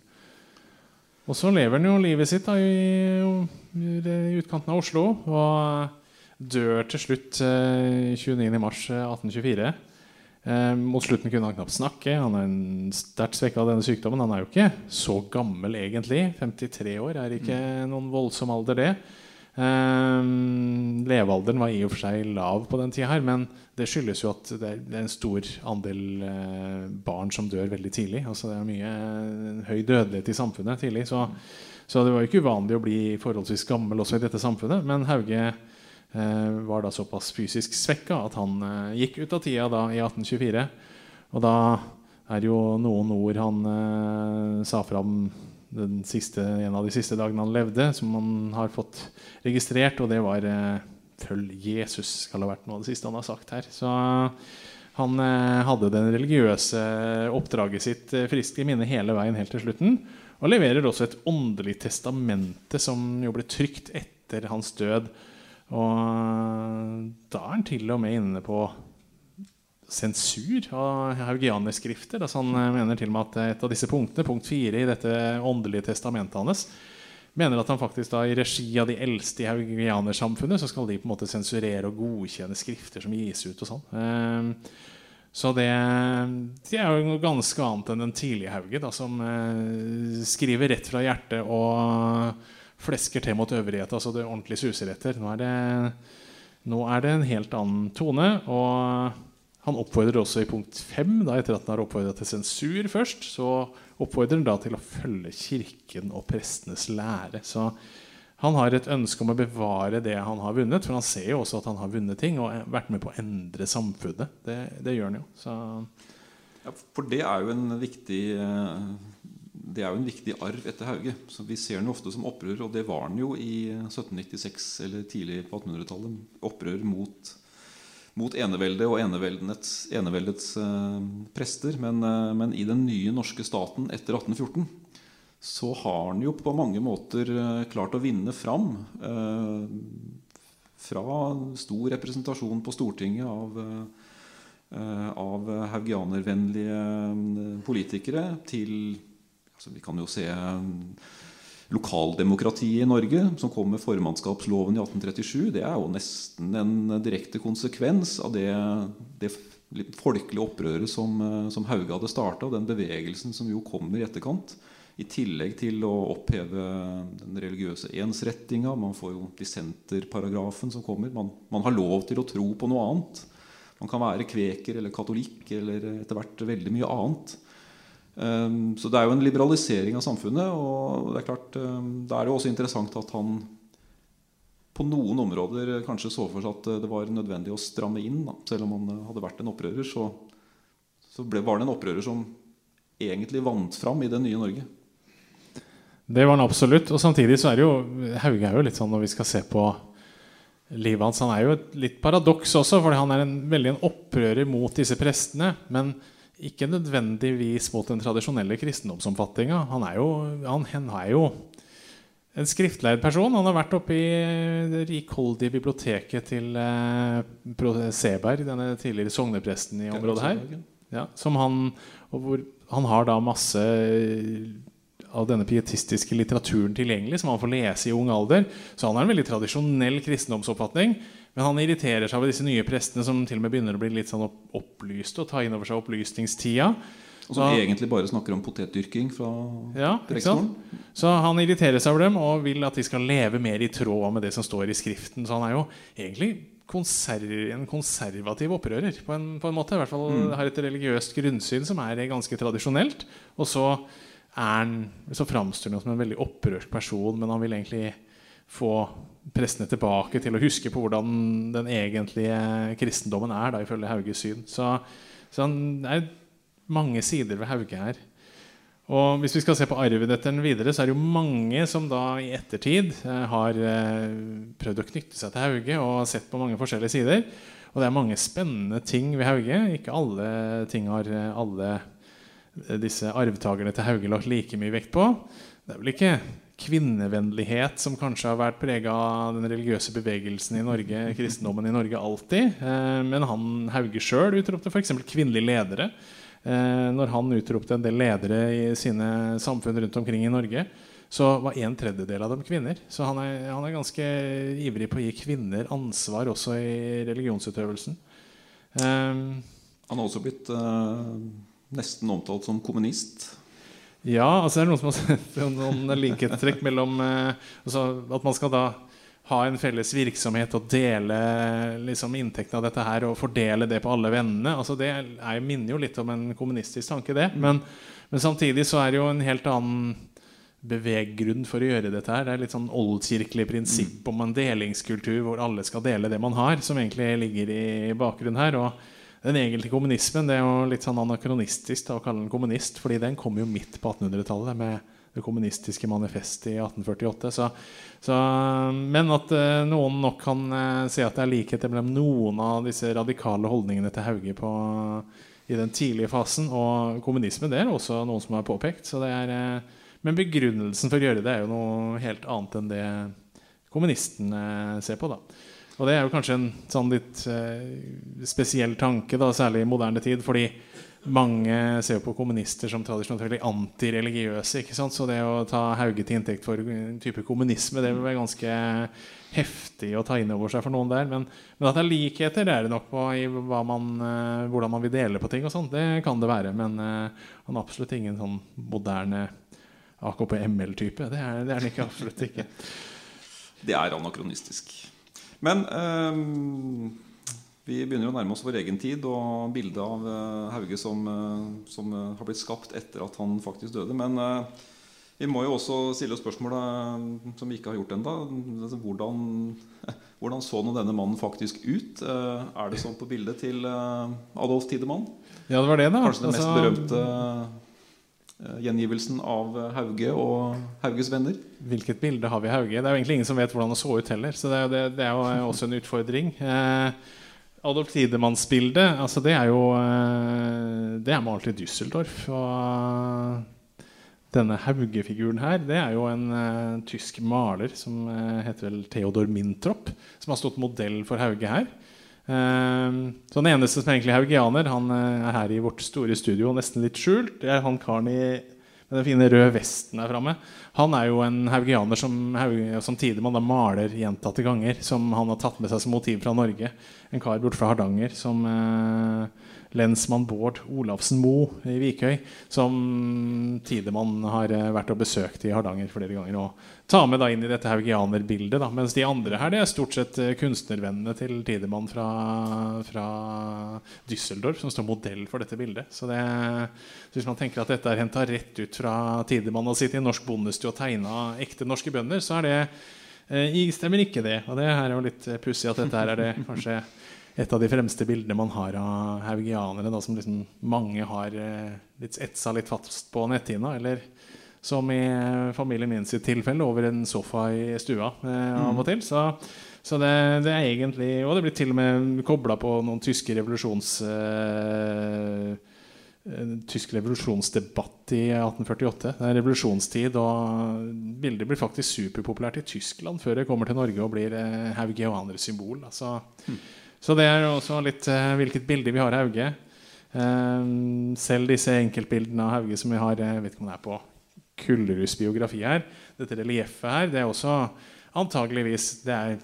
Og så lever han jo livet sitt da, i, i, utkanten av Oslo og dør til slutt eh, 29.3.1824. Eh, mot slutten kunne han knapt snakke. Han er sterkt svekka av denne sykdommen. Han er jo ikke så gammel egentlig. 53 år er ikke noen voldsom alder, det. Um, levealderen var i og for seg lav på den tida, her, men det skyldes jo at det er, en stor andel uh, barn som dør veldig tidlig. Altså Det er mye uh, høy dødelighet i samfunnet tidlig. Så, så, det var jo ikke uvanlig å bli forholdsvis gammel også i dette samfunnet. Men Hauge uh, var da såpass fysisk svekka at han gikk ut av tida da i 1824. Og da er jo noen ord han sa fram siste, en av de siste dagene han levde, som han har fått registrert. Og det var eh, 'Følg Jesus', skal ha vært noe av det siste han har sagt her. Så han eh, hadde den religiøse oppdraget sitt eh, friskt i minne hele veien helt til slutten. Og leverer også et åndelig testamente som jo ble trykt etter hans død. Og da er han til og med inne på sensur av haugianerskrifter. Altså han mener til og med at et av disse punktene, punkt fire i dette åndelige testamentet hans, mener at han faktisk da i regi av de eldste i haugianersamfunnet så skal de på en måte sensurere og godkjenne skrifter som gis ut. og sånn. Ehm, så det, det, er jo ganske annet enn den tidlige Hauge, da, som eh, skriver rett fra hjertet og flesker til mot øvrighet. Altså det ordentlig suser etter. Nå er det, nå er det en helt annen tone. og han oppfordrer også i punkt 5, da, etter at han har oppfordret til sensur først, så oppfordrer han da til å følge Kirken og prestenes lære. Så han har et ønske om å bevare det han har vunnet, for han ser jo også at han har vunnet ting og vært med på å endre samfunnet. Det, det gjør han jo. Så. Ja, for det er jo en viktig eh, det er jo en viktig arv etter Hauge. Så Vi ser den ofte som opprør, og det var den jo i 1796 eller tidlig på 1800-tallet. Opprør mot, mot eneveldet og eneveldets, eh, prester. Men, eh, men, i den nye norske staten etter 1814 så har han jo på mange måter eh, klart å vinne fram. Eh, fra stor representasjon på Stortinget av, eh, av haugianervennlige politikere til altså Vi kan jo se lokaldemokratiet i Norge, som kom med formannskapsloven i 1837. Det er jo nesten en direkte konsekvens av det, det folkelige opprøret som, som Hauge hadde starta, den bevegelsen som jo kommer i etterkant. I tillegg til å oppheve den religiøse ensrettinga. Man får jo dissenterparagrafen som kommer. Man, man, har lov til å tro på noe annet. Man kan være kveker eller katolikk eller etter hvert veldig mye annet. Um, så det er jo en liberalisering av samfunnet. Og det er klart, um, da er det også interessant at han på noen områder kanskje så for seg at det var nødvendig å stramme inn. Da. Selv om han hadde vært en opprører, så, så ble, var det en opprører som egentlig vant fram i det nye Norge. Det var han absolutt. Og samtidig så er det jo Hauge er jo litt sånn når vi skal se på livet hans Han er jo et litt paradoks også, for han er en, veldig en opprører mot disse prestene. Men ikke nødvendigvis mot den tradisjonelle kristendomsoppfatninga. Han, er jo, han, han er jo en skriftleid person. Han har vært oppe i det rikholdige biblioteket til eh, Seberg, denne tidligere sognepresten i området her. Ja, som han, hvor han har da masse av denne pietistiske litteraturen tilgjengelig, som han får lese i ung alder. Så han har en veldig tradisjonell kristendomsoppfatning. Men han irriterer seg over disse nye prestene som til og med begynner å bli litt sånn opplyste og ta inn over seg opplysningstida. Og som egentlig bare snakker om potetdyrking fra ja, rektoren. Så han irriterer seg over dem og vil at de skal leve mer i tråd med det som står i Skriften. Så han er jo egentlig konserv, en konservativ opprører på en, på en måte. I hvert fall mm. har et religiøst grunnsyn som er ganske tradisjonelt. Og så er han, så framstår han som en veldig opprørt person, men han vil egentlig få prestene tilbake til å huske på hvordan den egentlige kristendommen er, da, ifølge Hauges syn. Så, så det er mange sider ved Hauge her. Og Hvis vi skal se på arven etter den videre, så er det jo mange som da i ettertid eh, har eh, prøvd å knytte seg til Hauge og sett på mange forskjellige sider. Og det er mange spennende ting ved Hauge. Ikke alle ting har eh, alle disse arvtakerne til Hauge lagt like mye vekt på. Det er vel ikke kvinnevennlighet som kanskje har vært prega av den religiøse bevegelsen i Norge, kristendommen i Norge alltid. Men han Hauge sjøl utropte f.eks. kvinnelige ledere. Eh, når han utropte en del ledere i sine samfunn rundt omkring i Norge, så var en tredjedel av dem kvinner. Så han er, han er ganske ivrig på å gi kvinner ansvar også i religionsutøvelsen. Um, han har også blitt nesten omtalt som kommunist. Ja, altså det er noen som har sett noen likhetstrekk mellom uh, altså At man skal da ha en felles virksomhet og dele liksom, inntektene av dette her og fordele det på alle vennene. Altså, det er, minner jo litt om en kommunistisk tanke, det. Men, men, samtidig så er det jo en helt annen beveggrunn for å gjøre dette her. Det er litt sånn oldkirkelig prinsipp om en delingskultur hvor alle skal dele det man har, som egentlig ligger i bakgrunnen her. Og den egentlige kommunismen det er jo litt sånn anakronistisk da, å kalle den kommunist, fordi den kom jo midt på 1800-tallet med det kommunistiske manifestet i 1848. Så, så, men at uh, noen nok kan uh, si at det er likheter mellom noen av disse radikale holdningene til Hauge på, i den tidlige fasen og kommunismen, det er også noen som har påpekt. Er, uh, Men begrunnelsen for å gjøre det er jo noe helt annet enn det kommunistene ser på. da. Og det er jo kanskje en sånn litt eh, spesiell tanke, da, særlig i moderne tid. fordi mange ser jo på kommunister som tradisjonelt veldig antireligiøse. ikke sant? Så det å ta Hauge til inntekt for en type kommunisme det vil være ganske heftig å ta inn over seg for noen der. Men, men at det er likheter, det er det nok på i man, uh, hvordan man vil dele på ting. og sånt, Det kan det være. Men eh, han er absolutt ingen sånn moderne AKP-ML-type. Det, det, er han ikke absolutt ikke. Det er anakronistisk. Men um vi begynner å nærme oss vår egen tid og bildet av uh, Hauge som, uh, som har blitt skapt etter at han faktisk døde. Men vi må jo også stille spørsmålet som vi ikke har gjort ennå. Altså, hvordan, hvordan, så nå denne mannen faktisk ut? er det sånn på bildet til Adolf Tidemann? Ja, det var det da Kanskje den mest altså, berømte gjengivelsen av Hauge og Hauges venner. Hvilket bilde har vi av Hauge? Det er jo egentlig ingen som vet hvordan det så ut heller. Så det er, det, det er jo også en utfordring. Eh, Adolf Tidemanns-bildet altså det er jo eh, Det er malt i Düsseldorf. Og denne Hauge-figuren her Det er jo en uh, tysk maler som uh, heter vel Theodor Mintrop, som har stått modell for Hauge her. Uh, så Den eneste som egentlig er haugianer, han er her i vårt store studio, nesten litt skjult. Det er han karen i med den fine røde vesten der framme. Han er jo en haugianer som, som Tidemann da maler gjentatte ganger. Som han har tatt med seg som motiv fra Norge. En kar bort fra Hardanger som eh, lensmann Bård Olafsen Moe i Vikøy, som Tidemann har eh, vært og besøkt i Hardanger flere ganger. Og ta med da inn i dette haugianerbildet. Da. Mens de andre her det er stort sett eh, kunstnervennene til Tidemann fra, fra Düsseldorf som står modell for dette bildet. Så, det, hvis man tenker at dette er henta rett ut fra Tidemann og sitter i norsk bondestue og tegna ekte norske bønder, så er det eh, stemmer ikke det. Og det her er jo litt pussig at dette her er det kanskje et av de fremste bildene man har av haugianere, da, som liksom mange har eh, litt etsa litt fast på netthinna. Eller som i familien min sitt tilfelle, over en sofa i stua eh, av og til. Så, så det, det, er egentlig Og det blir til og med kobla på noen tyske revolusjons... Eh, tysk revolusjonsdebatt i 1848. Det er revolusjonstid, og bildet blir faktisk superpopulært i Tyskland før det kommer til Norge og blir eh, symbol. Altså, mm. Så det er også litt hvilket bilde vi har av Hauge. Selv disse enkeltbildene av Hauge som vi har Jeg vet ikke om det er på Kulleruds biografi her. Dette relieffet her, det er også antageligvis Det er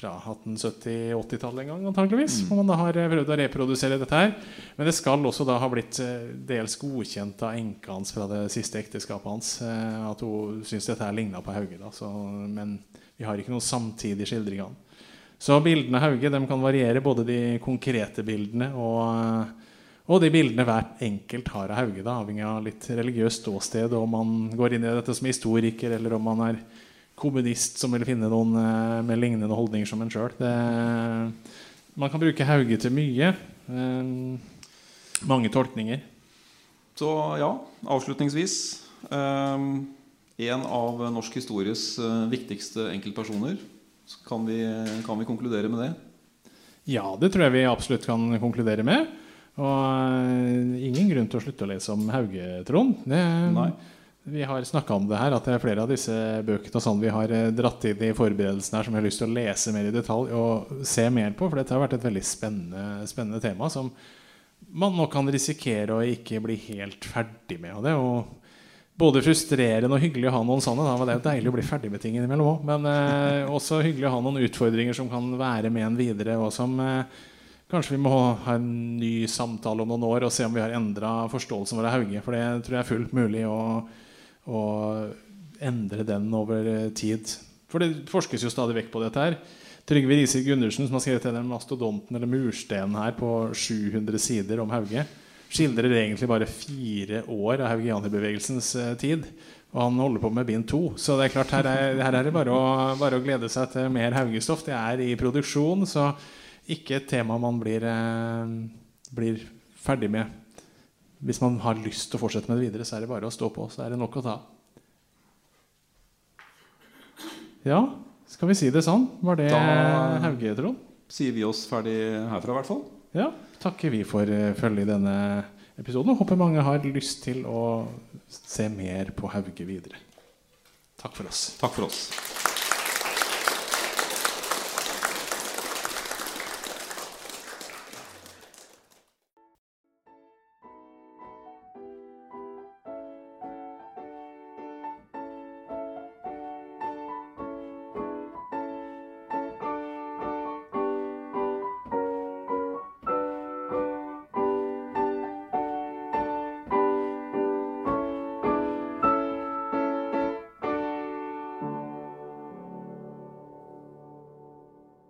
fra 1870-80-tallet en gang, antageligvis. Mm. man da har eh, prøvd å reprodusere dette her. Men det skal også da ha blitt dels godkjent av enka hans fra det siste ekteskapet hans. At hun syns dette her ligna på Hauge. da, så, Men vi har ikke noen samtidig skildring av han. Så bildene av Hauge de kan variere, både de konkrete bildene og, og de bildene hver enkelt har av Hauge. Da, avhengig av litt religiøst ståsted, om man går inn i dette som historiker, eller om man er kommunist som vil finne noen eh, med lignende holdninger som en sjøl. Man kan bruke Hauge til mye. Eh, mange tolkninger. Så ja, avslutningsvis eh, En av norsk histories viktigste enkeltpersoner kan vi, kan vi, konkludere med det? Ja, det tror jeg vi absolutt kan konkludere med. Og uh, ingen grunn til å slutte å lese om Hauge, Trond. vi har snakka om det her, at det er flere av disse bøkene og sånn vi har eh, dratt inn i forberedelsen her som vi har lyst til å lese mer i detalj og se mer på. For dette har vært et veldig spennende, spennende tema som man nå kan risikere å ikke bli helt ferdig med. Og det er jo både frustrerende og hyggelig å ha noen sånne. Da. Det er jo deilig å bli ferdig med ting innimellom òg. Men eh, også hyggelig å ha noen utfordringer som kan være med en videre. Og som eh, kanskje vi må ha en ny samtale om noen år og se om vi har endra forståelsen vår av Hauge. For det tror jeg er fullt mulig å, å endre den over tid. For det forskes jo stadig vekk på dette her. Trygve Riise Gundersen, som har skrevet denne mastodonten eller murstenen her på 700 sider om Hauge skildrer egentlig bare fire år av haugianerbevegelsens eh, tid. Og han holder på med bind to. Så det er klart her er, her er det bare å, bare å, glede seg til mer haugestoff. Det er i produksjon, så ikke et tema man blir, eh, blir ferdig med. Hvis man har lyst til å fortsette med det videre, så er det bare å stå på. Så er det nok å ta. Ja, skal vi si det sånn? Var det Hauge, Trond? Sier vi oss ferdig herfra, i hvert fall. Ja takker vi for uh, følget i denne episoden. Håper mange har lyst til å se mer på Hauge videre. Takk for oss. Takk for oss.